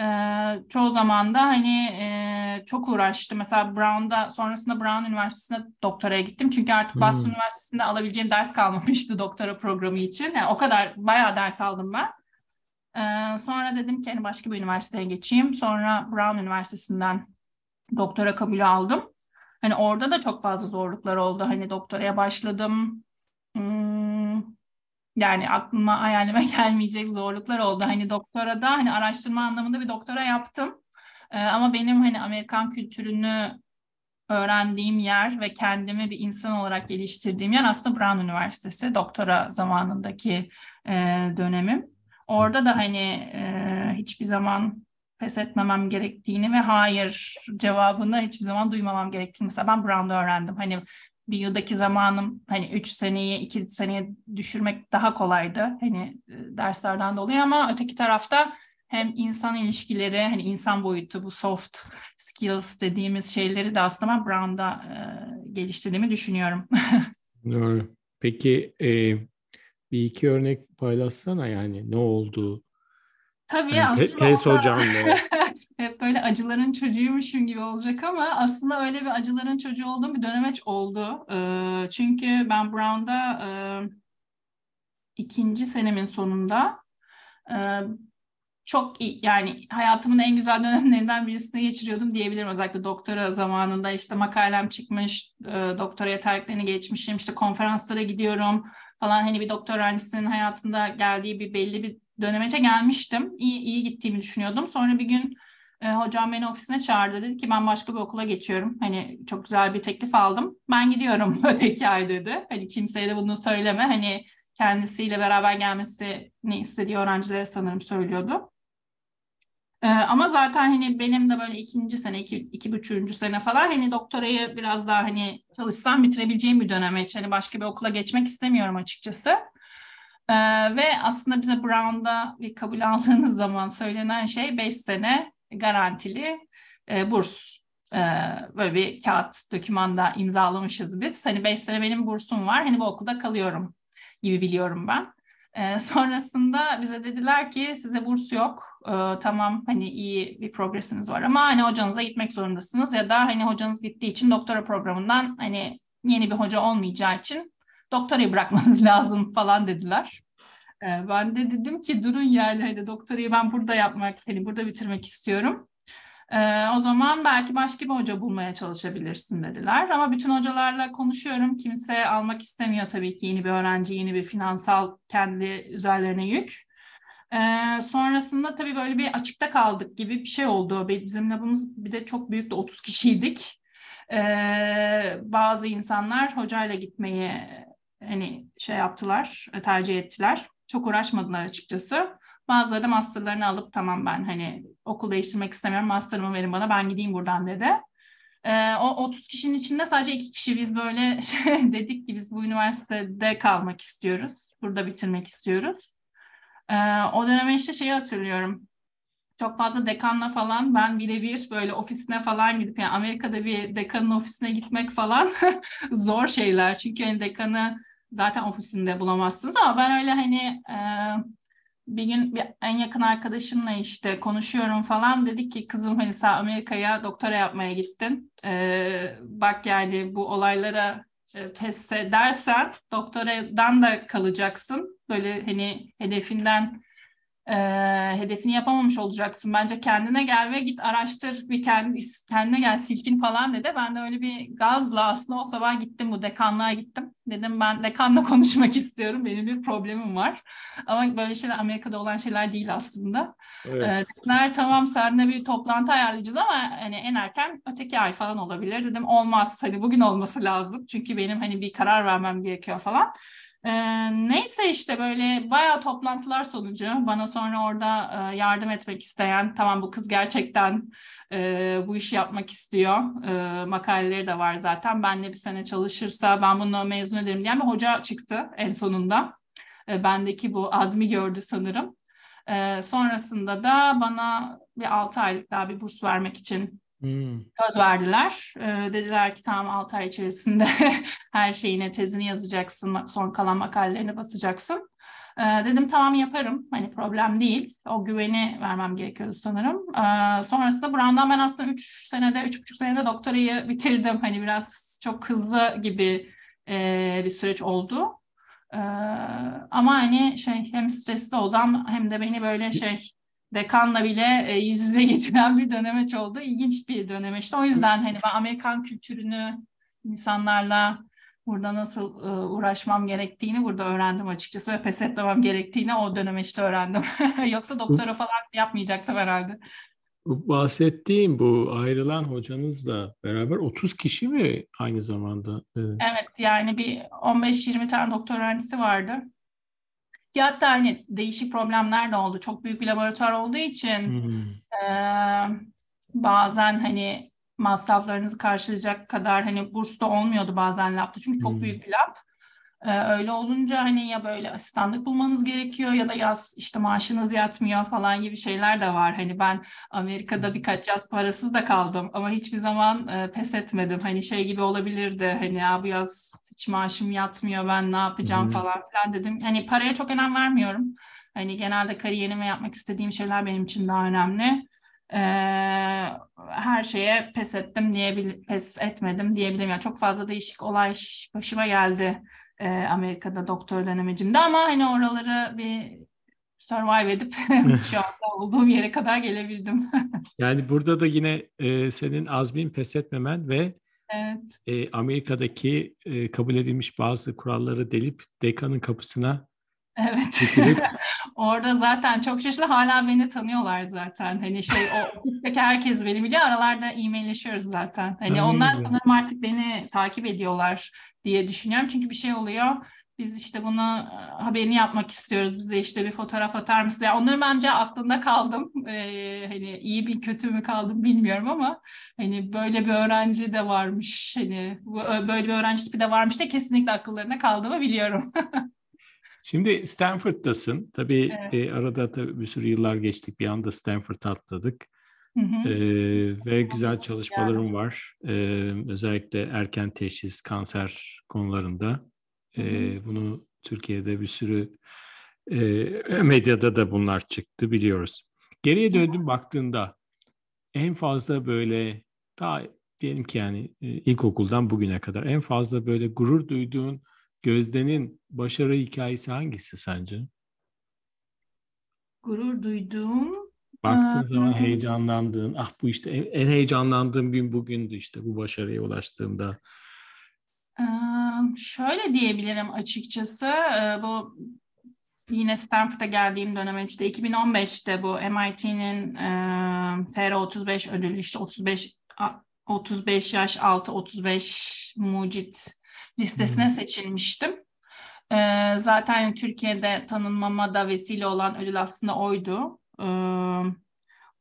Ee, çoğu zaman da hani e, çok uğraştım. Mesela Brown'da sonrasında Brown Üniversitesi'ne doktoraya gittim. Çünkü artık Boston hmm. Üniversitesi'nde alabileceğim ders kalmamıştı doktora programı için. Yani o kadar bayağı ders aldım ben. Ee, sonra dedim ki hani başka bir üniversiteye geçeyim. Sonra Brown Üniversitesi'nden doktora kabulü aldım. Hani orada da çok fazla zorluklar oldu. Hani doktoraya başladım. Yani aklıma hayalime gelmeyecek zorluklar oldu. Hani doktora da hani araştırma anlamında bir doktora yaptım. Ee, ama benim hani Amerikan kültürünü öğrendiğim yer ve kendimi bir insan olarak geliştirdiğim yer aslında Brown Üniversitesi doktora zamanındaki e, dönemim. Orada da hani e, hiçbir zaman pes etmemem gerektiğini ve hayır cevabını hiçbir zaman duymamam gerektiğini mesela ben Brown'da öğrendim. Hani bir yıldaki zamanım hani üç seneye iki seneye düşürmek daha kolaydı hani e, derslerden dolayı ama öteki tarafta hem insan ilişkileri hani insan boyutu bu soft skills dediğimiz şeyleri de aslında ben Brown'da e, geliştirdiğimi düşünüyorum. Doğru. Peki e, bir iki örnek paylaşsana yani ne oldu? Tabii yani aslında Pes hocam Hep böyle acıların çocuğuymuşum gibi olacak ama aslında öyle bir acıların çocuğu olduğum bir dönemeç oldu. Ee, çünkü ben Brown'da e, ikinci senemin sonunda e, çok iyi yani hayatımın en güzel dönemlerinden birisini geçiriyordum diyebilirim. Özellikle doktora zamanında işte makalem çıkmış, e, doktora yeterliklerini geçmişim, işte konferanslara gidiyorum falan hani bir doktor öğrencisinin hayatında geldiği bir belli bir dönemece gelmiştim. İyi, iyi gittiğimi düşünüyordum. Sonra bir gün e, hocam beni ofisine çağırdı. Dedi ki ben başka bir okula geçiyorum. Hani çok güzel bir teklif aldım. Ben gidiyorum öteki ay dedi. Hani kimseye de bunu söyleme. Hani kendisiyle beraber gelmesini istediği öğrencilere sanırım söylüyordu. Ee, ama zaten hani benim de böyle ikinci sene, iki, iki buçuğuncu sene falan hani doktorayı biraz daha hani çalışsam bitirebileceğim bir döneme hiç hani başka bir okula geçmek istemiyorum açıkçası. Ee, ve aslında bize Brown'da bir kabul aldığınız zaman söylenen şey beş sene garantili e, burs. Ee, böyle bir kağıt dokümanda imzalamışız biz. Hani beş sene benim bursum var. Hani bu okulda kalıyorum gibi biliyorum ben. E, sonrasında bize dediler ki size burs yok. E, tamam hani iyi bir progresiniz var ama hani hocanıza gitmek zorundasınız ya da hani hocanız gittiği için doktora programından hani yeni bir hoca olmayacağı için doktorayı bırakmanız lazım falan dediler. E, ben de dedim ki durun yani hani doktorayı ben burada yapmak hani burada bitirmek istiyorum. Ee, o zaman belki başka bir hoca bulmaya çalışabilirsin dediler. Ama bütün hocalarla konuşuyorum. Kimse almak istemiyor tabii ki yeni bir öğrenci, yeni bir finansal kendi üzerlerine yük. Ee, sonrasında tabii böyle bir açıkta kaldık gibi bir şey oldu. Bizim labımız bir de çok büyüktü, 30 kişiydik. Ee, bazı insanlar hocayla gitmeyi hani şey yaptılar, tercih ettiler. Çok uğraşmadılar açıkçası. Bazıları da masterlarını alıp tamam ben hani okul değiştirmek istemiyorum master'ımı verin bana ben gideyim buradan dedi. Ee, o 30 kişinin içinde sadece iki kişi biz böyle şey dedik ki biz bu üniversitede kalmak istiyoruz. Burada bitirmek istiyoruz. Ee, o döneme işte şeyi hatırlıyorum. Çok fazla dekanla falan ben birebir böyle ofisine falan gidip yani Amerika'da bir dekanın ofisine gitmek falan zor şeyler. Çünkü hani dekanı zaten ofisinde bulamazsınız ama ben öyle hani e, bir gün bir en yakın arkadaşımla işte konuşuyorum falan dedik ki kızım hani sen Amerika'ya doktora yapmaya gittin. Ee, bak yani bu olaylara e, test edersen doktoradan da kalacaksın. Böyle hani hedefinden e, hedefini yapamamış olacaksın. Bence kendine gel ve git araştır bir kendi, kendine gel silkin falan dedi. Ben de öyle bir gazla aslında o sabah gittim bu dekanlığa gittim. Dedim ben dekanla konuşmak istiyorum. Benim bir problemim var. Ama böyle şeyler Amerika'da olan şeyler değil aslında. Evet. Ee, dediler tamam seninle bir toplantı ayarlayacağız ama hani en erken öteki ay falan olabilir. Dedim olmaz hani bugün olması lazım. Çünkü benim hani bir karar vermem gerekiyor falan. Ee, neyse işte böyle bayağı toplantılar sonucu bana sonra orada e, yardım etmek isteyen tamam bu kız gerçekten e, bu işi yapmak istiyor e, makaleleri de var zaten benle bir sene çalışırsa ben bunu mezun ederim diyen bir hoca çıktı en sonunda. E, bendeki bu azmi gördü sanırım. E, sonrasında da bana bir altı aylık daha bir burs vermek için Hmm. Söz verdiler. Ee, dediler ki tamam 6 ay içerisinde her şeyine tezini yazacaksın, son kalan makalelerini basacaksın. Ee, dedim tamam yaparım. Hani problem değil. O güveni vermem gerekiyordu sanırım. Ee, sonrasında Brown'dan ben aslında 3 senede, 3,5 senede doktorayı bitirdim. Hani biraz çok hızlı gibi e, bir süreç oldu. Ee, ama hani şey hem stresli oldu hem de beni böyle şey dekanla bile e, yüz yüze getiren bir dönemeç oldu. İlginç bir dönemeçti. O yüzden hani ben Amerikan kültürünü insanlarla burada nasıl e, uğraşmam gerektiğini burada öğrendim açıkçası ve pes etmemem gerektiğini o dönemeçte öğrendim. Yoksa doktora falan yapmayacaktım herhalde. Bahsettiğim bu ayrılan hocanızla beraber 30 kişi mi aynı zamanda? Evet yani bir 15-20 tane doktor öğrencisi vardı. Ki hatta hani değişik problemler de oldu. Çok büyük bir laboratuvar olduğu için hmm. e, bazen hani masraflarınızı karşılayacak kadar hani burs da olmuyordu bazen labda. Çünkü çok hmm. büyük bir lab. Ee, öyle olunca hani ya böyle asistanlık bulmanız gerekiyor ya da yaz işte maaşınız yatmıyor falan gibi şeyler de var. Hani ben Amerika'da birkaç yaz parasız da kaldım ama hiçbir zaman e, pes etmedim. Hani şey gibi olabilirdi hani ya bu yaz hiç maaşım yatmıyor ben ne yapacağım hmm. falan filan dedim. Hani paraya çok önem vermiyorum. Hani genelde kariyerime yapmak istediğim şeyler benim için daha önemli. Ee, her şeye pes ettim diyebil pes etmedim diyebilirim. Yani çok fazla değişik olay başıma geldi e, Amerika'da doktor dönemecimde ama hani oraları bir survive edip şu anda olduğum yere kadar gelebildim. yani burada da yine e, senin azmin pes etmemen ve evet. e, Amerika'daki e, kabul edilmiş bazı kuralları delip dekanın kapısına Evet. Orada zaten çok şaşırdı. Hala beni tanıyorlar zaten. Hani şey o ofisteki herkes beni biliyor. Aralarda e-mailleşiyoruz zaten. Hani Aynen. onlar sanırım artık beni takip ediyorlar diye düşünüyorum. Çünkü bir şey oluyor. Biz işte bunu haberini yapmak istiyoruz. Bize işte bir fotoğraf atar mısın? Yani onları bence aklında kaldım. Ee, hani iyi bir kötü mü kaldım bilmiyorum ama hani böyle bir öğrenci de varmış. Hani böyle bir öğrenci tipi de varmış da kesinlikle akıllarına kaldığımı biliyorum. Şimdi Stanford'dasın. Tabii evet. e, arada tabii bir sürü yıllar geçtik. Bir anda Stanford atladık. Hı hı. Ee, ve güzel çalışmalarım yani. var. Ee, özellikle erken teşhis, kanser konularında. Ee, bunu Türkiye'de bir sürü e, medyada da bunlar çıktı biliyoruz. Geriye döndüm baktığında en fazla böyle daha diyelim ki yani e, ilkokuldan bugüne kadar en fazla böyle gurur duyduğun Gözde'nin başarı hikayesi hangisi sence? Gurur duyduğum. Baktığın zaman heyecanlandığın, ah bu işte en, en heyecanlandığım gün bugündü işte bu başarıya ulaştığımda. Şöyle diyebilirim açıkçası. Bu yine Stanford'a geldiğim dönem işte 2015'te bu MIT'nin TR35 ödülü işte 35 35 yaş altı 35 mucit listesine hmm. seçilmiştim. Ee, zaten Türkiye'de tanınmama da vesile olan ödül aslında oydu. Ee,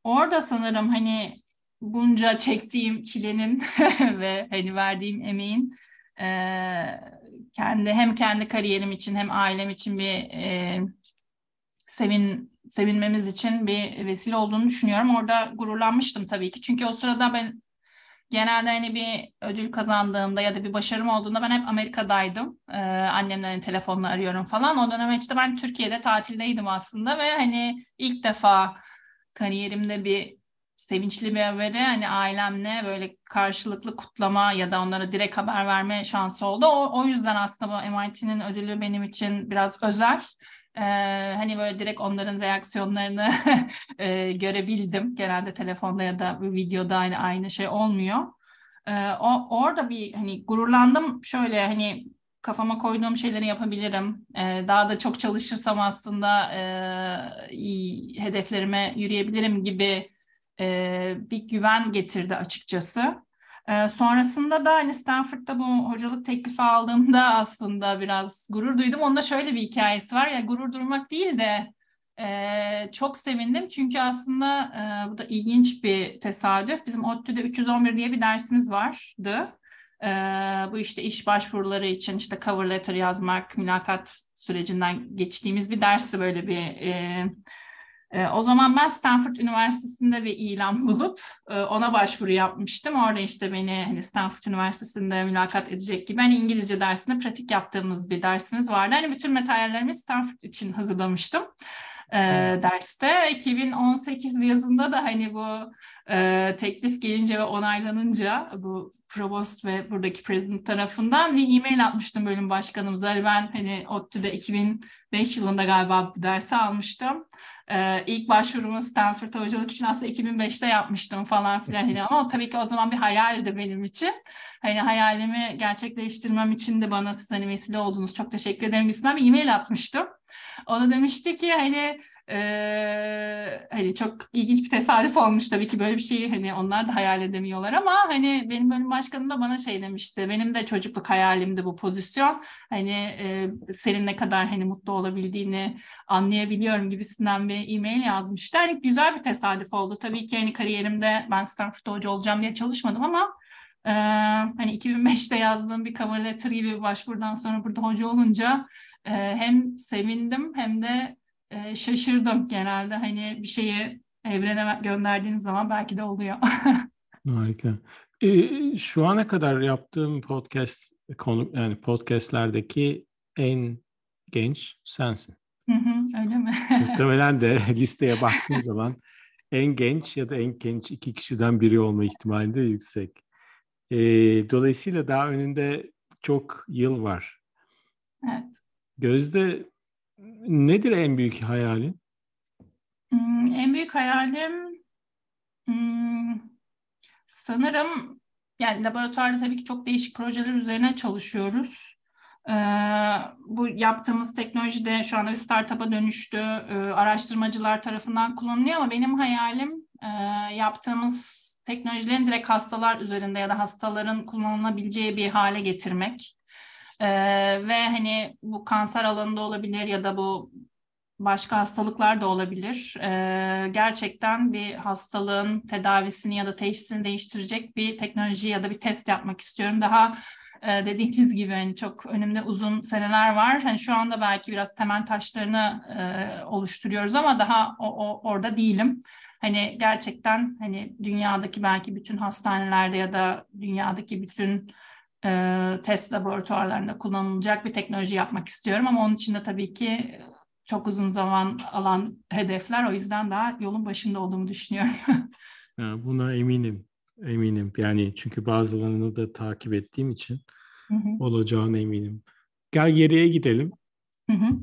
orada sanırım hani bunca çektiğim çilenin ve hani verdiğim emeğin e, kendi hem kendi kariyerim için hem ailem için bir e, sevin sevinmemiz için bir vesile olduğunu düşünüyorum. Orada gururlanmıştım tabii ki. Çünkü o sırada ben genelde hani bir ödül kazandığımda ya da bir başarım olduğunda ben hep Amerika'daydım. Ee, annemlerin telefonla arıyorum falan. O dönem işte ben Türkiye'de tatildeydim aslında ve hani ilk defa kariyerimde bir sevinçli bir haberi hani ailemle böyle karşılıklı kutlama ya da onlara direkt haber verme şansı oldu. O, o yüzden aslında bu MIT'nin ödülü benim için biraz özel. Ee, hani böyle direkt onların reaksiyonlarını e, görebildim. Genelde telefonda ya da videoda aynı aynı şey olmuyor. Ee, o orada bir hani gururlandım. Şöyle hani kafama koyduğum şeyleri yapabilirim. Ee, daha da çok çalışırsam aslında e, iyi hedeflerime yürüyebilirim gibi e, bir güven getirdi açıkçası. E, sonrasında da hani Stanford'da bu hocalık teklifi aldığımda aslında biraz gurur duydum. Onda şöyle bir hikayesi var. Ya gurur durmak değil de e, çok sevindim. Çünkü aslında e, bu da ilginç bir tesadüf. Bizim ODTÜ'de 311 diye bir dersimiz vardı. E, bu işte iş başvuruları için işte cover letter yazmak, mülakat sürecinden geçtiğimiz bir dersti böyle bir e, e, o zaman ben Stanford Üniversitesi'nde bir ilan bulup e, ona başvuru yapmıştım. Orada işte beni hani Stanford Üniversitesi'nde mülakat edecek gibi hani İngilizce dersinde pratik yaptığımız bir dersimiz vardı. Hani bütün materyallerimi Stanford için hazırlamıştım e, derste. 2018 yazında da hani bu e, teklif gelince ve onaylanınca bu provost ve buradaki president tarafından bir e-mail atmıştım bölüm başkanımıza. Hani ben hani ODTÜ'de 2005 yılında galiba bu dersi almıştım. Ee, ilk başvurumu Stanford hocalık için aslında 2005'te yapmıştım falan filan. Hani ama tabii ki o zaman bir hayaldi benim için. Hani hayalimi gerçekleştirmem için de bana siz hani vesile oldunuz. Çok teşekkür ederim gibisinden bir e-mail atmıştım. O da demişti ki hani ee, hani çok ilginç bir tesadüf olmuş tabii ki böyle bir şeyi hani onlar da hayal edemiyorlar ama hani benim bölüm başkanım da bana şey demişti benim de çocukluk hayalimdi bu pozisyon hani e, senin ne kadar hani mutlu olabildiğini anlayabiliyorum gibisinden bir e-mail yazmıştı. Hani güzel bir tesadüf oldu tabii ki hani kariyerimde ben Stanford hoca olacağım diye çalışmadım ama e, hani 2005'te yazdığım bir cover letter gibi bir başvurudan sonra burada hoca olunca hem sevindim hem de e, şaşırdım genelde hani bir şeyi evrene gönderdiğiniz zaman belki de oluyor. Harika. E, şu ana kadar yaptığım podcast konu yani podcastlerdeki en genç sensin. Hı hı, öyle mi? Muhtemelen de listeye baktığın zaman en genç ya da en genç iki kişiden biri olma ihtimali de yüksek. E, dolayısıyla daha önünde çok yıl var. Evet. Gözde nedir en büyük hayalin? En büyük hayalim hmm, sanırım yani laboratuvarda tabii ki çok değişik projeler üzerine çalışıyoruz. Ee, bu yaptığımız teknoloji de şu anda bir startup'a dönüştü. Ee, araştırmacılar tarafından kullanılıyor ama benim hayalim e, yaptığımız teknolojilerin direkt hastalar üzerinde ya da hastaların kullanılabileceği bir hale getirmek. Ee, ve hani bu kanser alanında olabilir ya da bu başka hastalıklar da olabilir. Ee, gerçekten bir hastalığın tedavisini ya da teşhisini değiştirecek bir teknoloji ya da bir test yapmak istiyorum. Daha e, dediğiniz gibi hani çok önümde uzun seneler var. Hani şu anda belki biraz temel taşlarını e, oluşturuyoruz ama daha o, o, orada değilim. Hani gerçekten hani dünyadaki belki bütün hastanelerde ya da dünyadaki bütün e, test laboratuvarlarında kullanılacak bir teknoloji yapmak istiyorum ama onun için de tabii ki çok uzun zaman alan hedefler. O yüzden daha yolun başında olduğumu düşünüyorum. Buna eminim. Eminim. Yani çünkü bazılarını da takip ettiğim için hı hı. olacağına eminim. Gel geriye gidelim. Hı hı.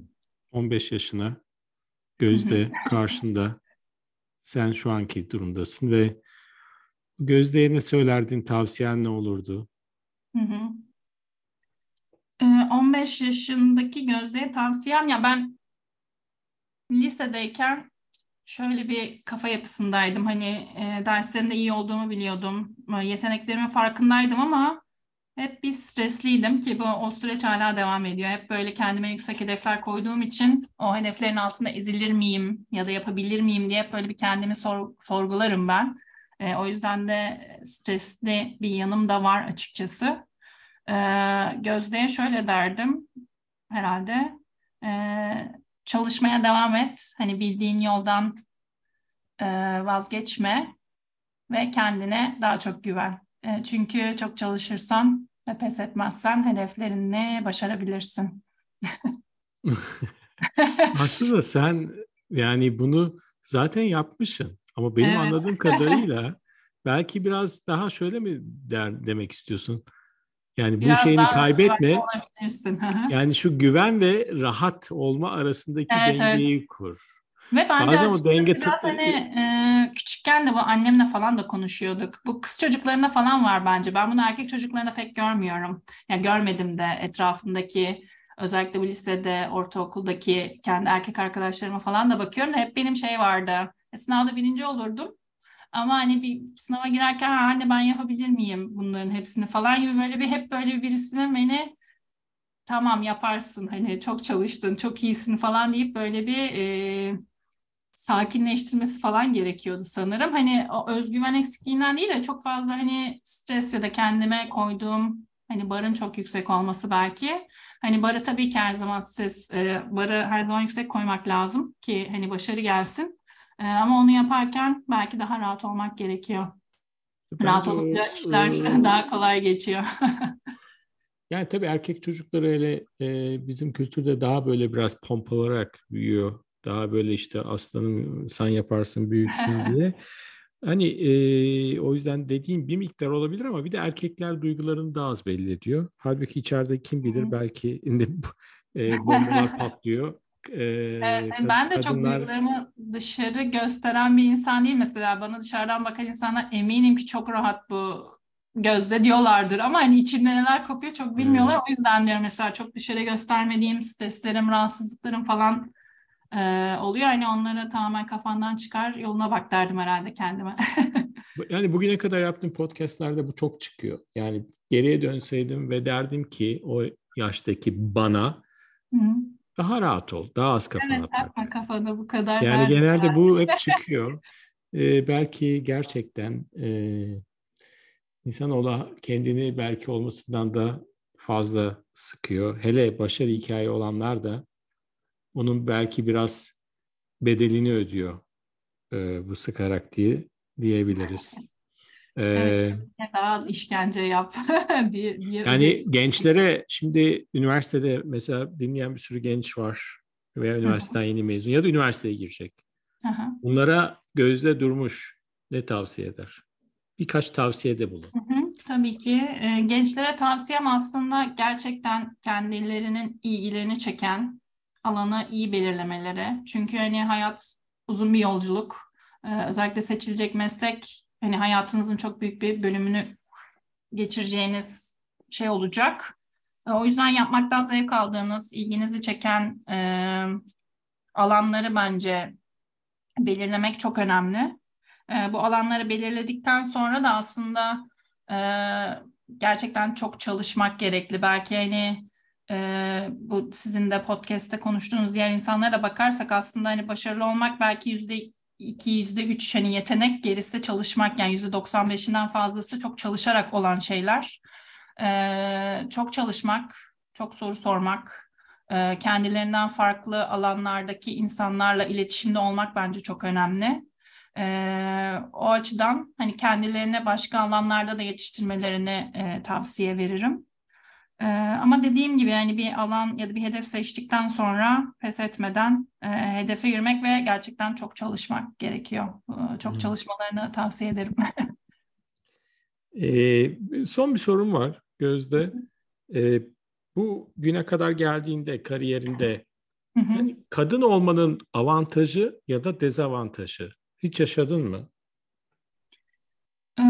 15 yaşına. Gözde hı hı. karşında. Sen şu anki durumdasın ve Gözde'ye ne söylerdin? Tavsiyen ne olurdu? Hı hı. 15 yaşındaki Gözde'ye tavsiyem ya ben lisedeyken şöyle bir kafa yapısındaydım. Hani e, derslerimde iyi olduğumu biliyordum. E, yeteneklerimin farkındaydım ama hep bir stresliydim ki bu o süreç hala devam ediyor. Hep böyle kendime yüksek hedefler koyduğum için o hedeflerin altında ezilir miyim ya da yapabilir miyim diye hep böyle bir kendimi sor, sorgularım ben. E, o yüzden de stresli bir yanım da var açıkçası. E, Gözde'ye şöyle derdim herhalde. E, çalışmaya devam et. Hani bildiğin yoldan e, vazgeçme ve kendine daha çok güven. E, çünkü çok çalışırsan ve pes etmezsen hedeflerini başarabilirsin. Aslında sen yani bunu zaten yapmışsın ama benim evet. anladığım kadarıyla belki biraz daha şöyle mi der demek istiyorsun? Yani bu şeyini kaybetme. yani şu güven ve rahat olma arasındaki evet, dengeyi evet. kur. Ve bence Bazen o denge biraz hani e, küçükken de bu annemle falan da konuşuyorduk. Bu kız çocuklarında falan var bence. Ben bunu erkek çocuklarında pek görmüyorum. Yani görmedim de etrafımdaki özellikle bu lisede, ortaokuldaki kendi erkek arkadaşlarıma falan da bakıyorum da hep benim şey vardı. Sınavda birinci olurdum. Ama hani bir sınava girerken anne ben yapabilir miyim bunların hepsini falan gibi böyle bir hep böyle birisinin beni tamam yaparsın hani çok çalıştın çok iyisin falan deyip böyle bir e, sakinleştirmesi falan gerekiyordu sanırım. Hani o özgüven eksikliğinden değil de çok fazla hani stres ya da kendime koyduğum hani barın çok yüksek olması belki. Hani barı tabii ki her zaman stres, e, barı her zaman yüksek koymak lazım ki hani başarı gelsin. Ee, ama onu yaparken belki daha rahat olmak gerekiyor. Bence, rahat olunca işler e, daha kolay geçiyor. yani tabii erkek çocukları hele e, bizim kültürde daha böyle biraz pompalarak büyüyor. Daha böyle işte aslanım sen yaparsın büyüksün diye. Hani e, o yüzden dediğim bir miktar olabilir ama bir de erkekler duygularını daha az belli ediyor. Halbuki içeride kim bilir belki e, bombalar patlıyor. Evet, ben de çok duygularımı dışarı gösteren bir insan değil. Mesela bana dışarıdan bakan insanlar eminim ki çok rahat bu gözde diyorlardır ama hani içimde neler kopuyor çok bilmiyorlar. Hmm. O yüzden diyorum mesela çok dışarı göstermediğim streslerim, rahatsızlıklarım falan e, oluyor. Hani onları tamamen kafandan çıkar, yoluna bak derdim herhalde kendime. yani bugüne kadar yaptığım podcastlerde bu çok çıkıyor. Yani geriye dönseydim ve derdim ki o yaştaki bana Hı daha rahat ol, daha az kafana evet, tak. Evet, kafada bu kadar. Yani genelde bu hep çıkıyor. ee, belki gerçekten e, insanoğlu kendini belki olmasından da fazla sıkıyor. Hele başarı hikaye olanlar da onun belki biraz bedelini ödüyor e, bu sıkarak diye diyebiliriz. Ee, daha işkence yap diye, diye. Yani gençlere şimdi üniversitede mesela dinleyen bir sürü genç var veya üniversiteden yeni mezun ya da üniversiteye girecek. Bunlara gözde durmuş ne tavsiye eder? Birkaç tavsiyede bulun. Hı hı, tabii ki. E, gençlere tavsiyem aslında gerçekten kendilerinin ilgilerini çeken alanı iyi belirlemeleri. Çünkü hani hayat uzun bir yolculuk. Özellikle seçilecek meslek hani hayatınızın çok büyük bir bölümünü geçireceğiniz şey olacak. Ee, o yüzden yapmaktan zevk aldığınız, ilginizi çeken e, alanları bence belirlemek çok önemli. E, bu alanları belirledikten sonra da aslında e, gerçekten çok çalışmak gerekli. Belki hani e, bu sizin de podcast'te konuştuğunuz diğer insanlara da bakarsak aslında hani başarılı olmak belki yüzde iki, yüzde üç hani yetenek gerisi çalışmak yani yüzde doksan beşinden fazlası çok çalışarak olan şeyler. E, çok çalışmak, çok soru sormak, e, kendilerinden farklı alanlardaki insanlarla iletişimde olmak bence çok önemli. E, o açıdan hani kendilerine başka alanlarda da yetiştirmelerini e, tavsiye veririm. E, ama dediğim gibi yani bir alan ya da bir hedef seçtikten sonra pes etmeden e, hedefe yürümek ve gerçekten çok çalışmak gerekiyor. E, çok hmm. çalışmalarını tavsiye ederim. e, son bir sorum var Gözde. E, bu güne kadar geldiğinde kariyerinde hı hı. Yani kadın olmanın avantajı ya da dezavantajı hiç yaşadın mı? Ee,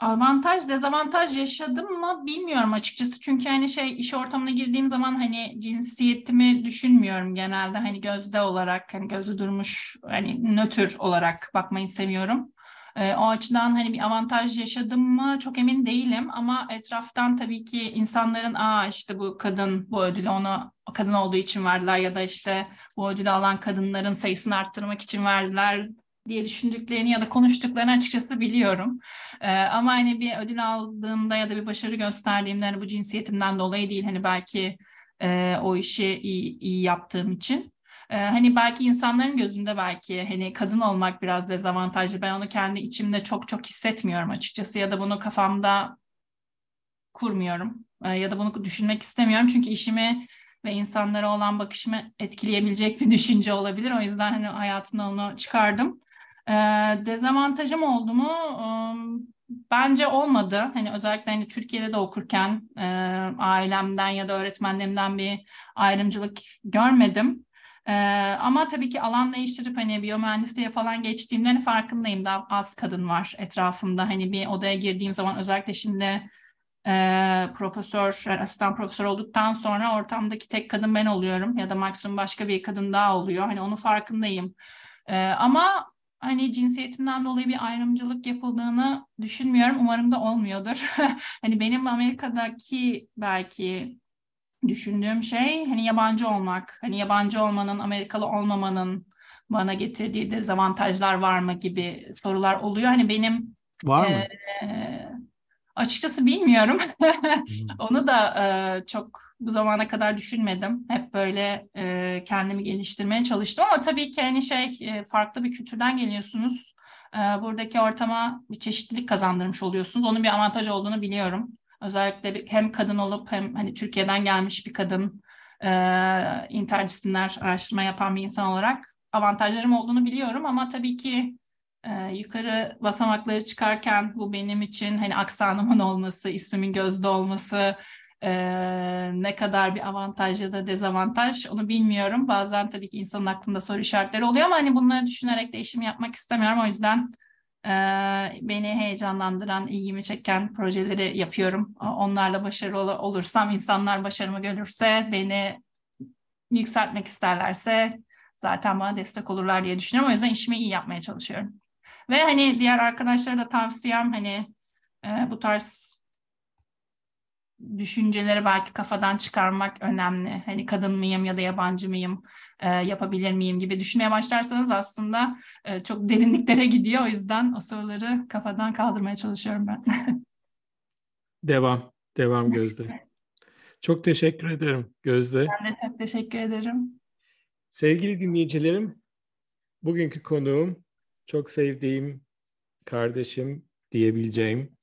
avantaj, dezavantaj yaşadım mı bilmiyorum açıkçası. Çünkü hani şey iş ortamına girdiğim zaman hani cinsiyetimi düşünmüyorum genelde. Hani gözde olarak hani gözde durmuş hani nötr olarak bakmayı seviyorum. E, o açıdan hani bir avantaj yaşadım mı çok emin değilim ama etraftan tabii ki insanların aa işte bu kadın bu ödülü ona kadın olduğu için verdiler ya da işte bu ödülü alan kadınların sayısını arttırmak için verdiler diye düşündüklerini ya da konuştuklarını açıkçası biliyorum. Ee, ama hani bir ödül aldığımda ya da bir başarı gösterdiğimde hani bu cinsiyetimden dolayı değil hani belki e, o işi iyi, iyi yaptığım için. Ee, hani belki insanların gözünde belki hani kadın olmak biraz dezavantajlı. Ben onu kendi içimde çok çok hissetmiyorum açıkçası ya da bunu kafamda kurmuyorum ee, ya da bunu düşünmek istemiyorum. Çünkü işimi ve insanlara olan bakışımı etkileyebilecek bir düşünce olabilir. O yüzden hani hayatımda onu çıkardım. Ee, dezavantajım oldu mu? Bence olmadı. Hani özellikle hani Türkiye'de de okurken e, ailemden ya da öğretmenlerimden bir ayrımcılık görmedim. Ee, ama tabii ki alan değiştirip hani biyomühendisliğe falan geçtiğimde hani farkındayım daha az kadın var etrafımda. Hani bir odaya girdiğim zaman özellikle şimdi e, profesör, yani asistan profesör olduktan sonra ortamdaki tek kadın ben oluyorum ya da maksimum başka bir kadın daha oluyor. Hani onun farkındayım. E, ama hani cinsiyetimden dolayı bir ayrımcılık yapıldığını düşünmüyorum. Umarım da olmuyordur. hani benim Amerika'daki belki düşündüğüm şey hani yabancı olmak. Hani yabancı olmanın, Amerikalı olmamanın bana getirdiği dezavantajlar var mı gibi sorular oluyor. Hani benim var mı? E, açıkçası bilmiyorum. Onu da e, çok bu zamana kadar düşünmedim. Hep böyle e, kendimi geliştirmeye çalıştım ama tabii ki hani şey e, farklı bir kültürden geliyorsunuz. E, buradaki ortama bir çeşitlilik kazandırmış oluyorsunuz. Onun bir avantaj olduğunu biliyorum. Özellikle hem kadın olup hem hani Türkiye'den gelmiş bir kadın e, interdisipliner araştırma yapan bir insan olarak avantajlarım olduğunu biliyorum ama tabii ki e, yukarı basamakları çıkarken bu benim için hani aksanımın olması, ismimin gözde olması e, ne kadar bir avantaj ya da dezavantaj onu bilmiyorum. Bazen tabii ki insanın aklında soru işaretleri oluyor ama hani bunları düşünerek değişim yapmak istemiyorum. O yüzden beni heyecanlandıran, ilgimi çeken projeleri yapıyorum. Onlarla başarılı olursam, insanlar başarımı görürse, beni yükseltmek isterlerse zaten bana destek olurlar diye düşünüyorum. O yüzden işimi iyi yapmaya çalışıyorum. Ve hani diğer arkadaşlara da tavsiyem hani bu tarz düşünceleri belki kafadan çıkarmak önemli. Hani kadın mıyım ya da yabancı mıyım, e, yapabilir miyim gibi düşünmeye başlarsanız aslında e, çok derinliklere gidiyor. O yüzden o soruları kafadan kaldırmaya çalışıyorum ben. devam, devam Gözde. Çok teşekkür ederim Gözde. Ben de çok teşekkür ederim. Sevgili dinleyicilerim, bugünkü konuğum çok sevdiğim kardeşim diyebileceğim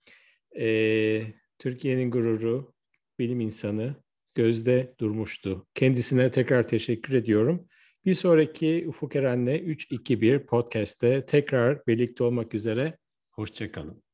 e, Türkiye'nin gururu, bilim insanı Gözde Durmuştu. Kendisine tekrar teşekkür ediyorum. Bir sonraki Ufuk Eren'le 3-2-1 podcast'te tekrar birlikte olmak üzere. Hoşçakalın.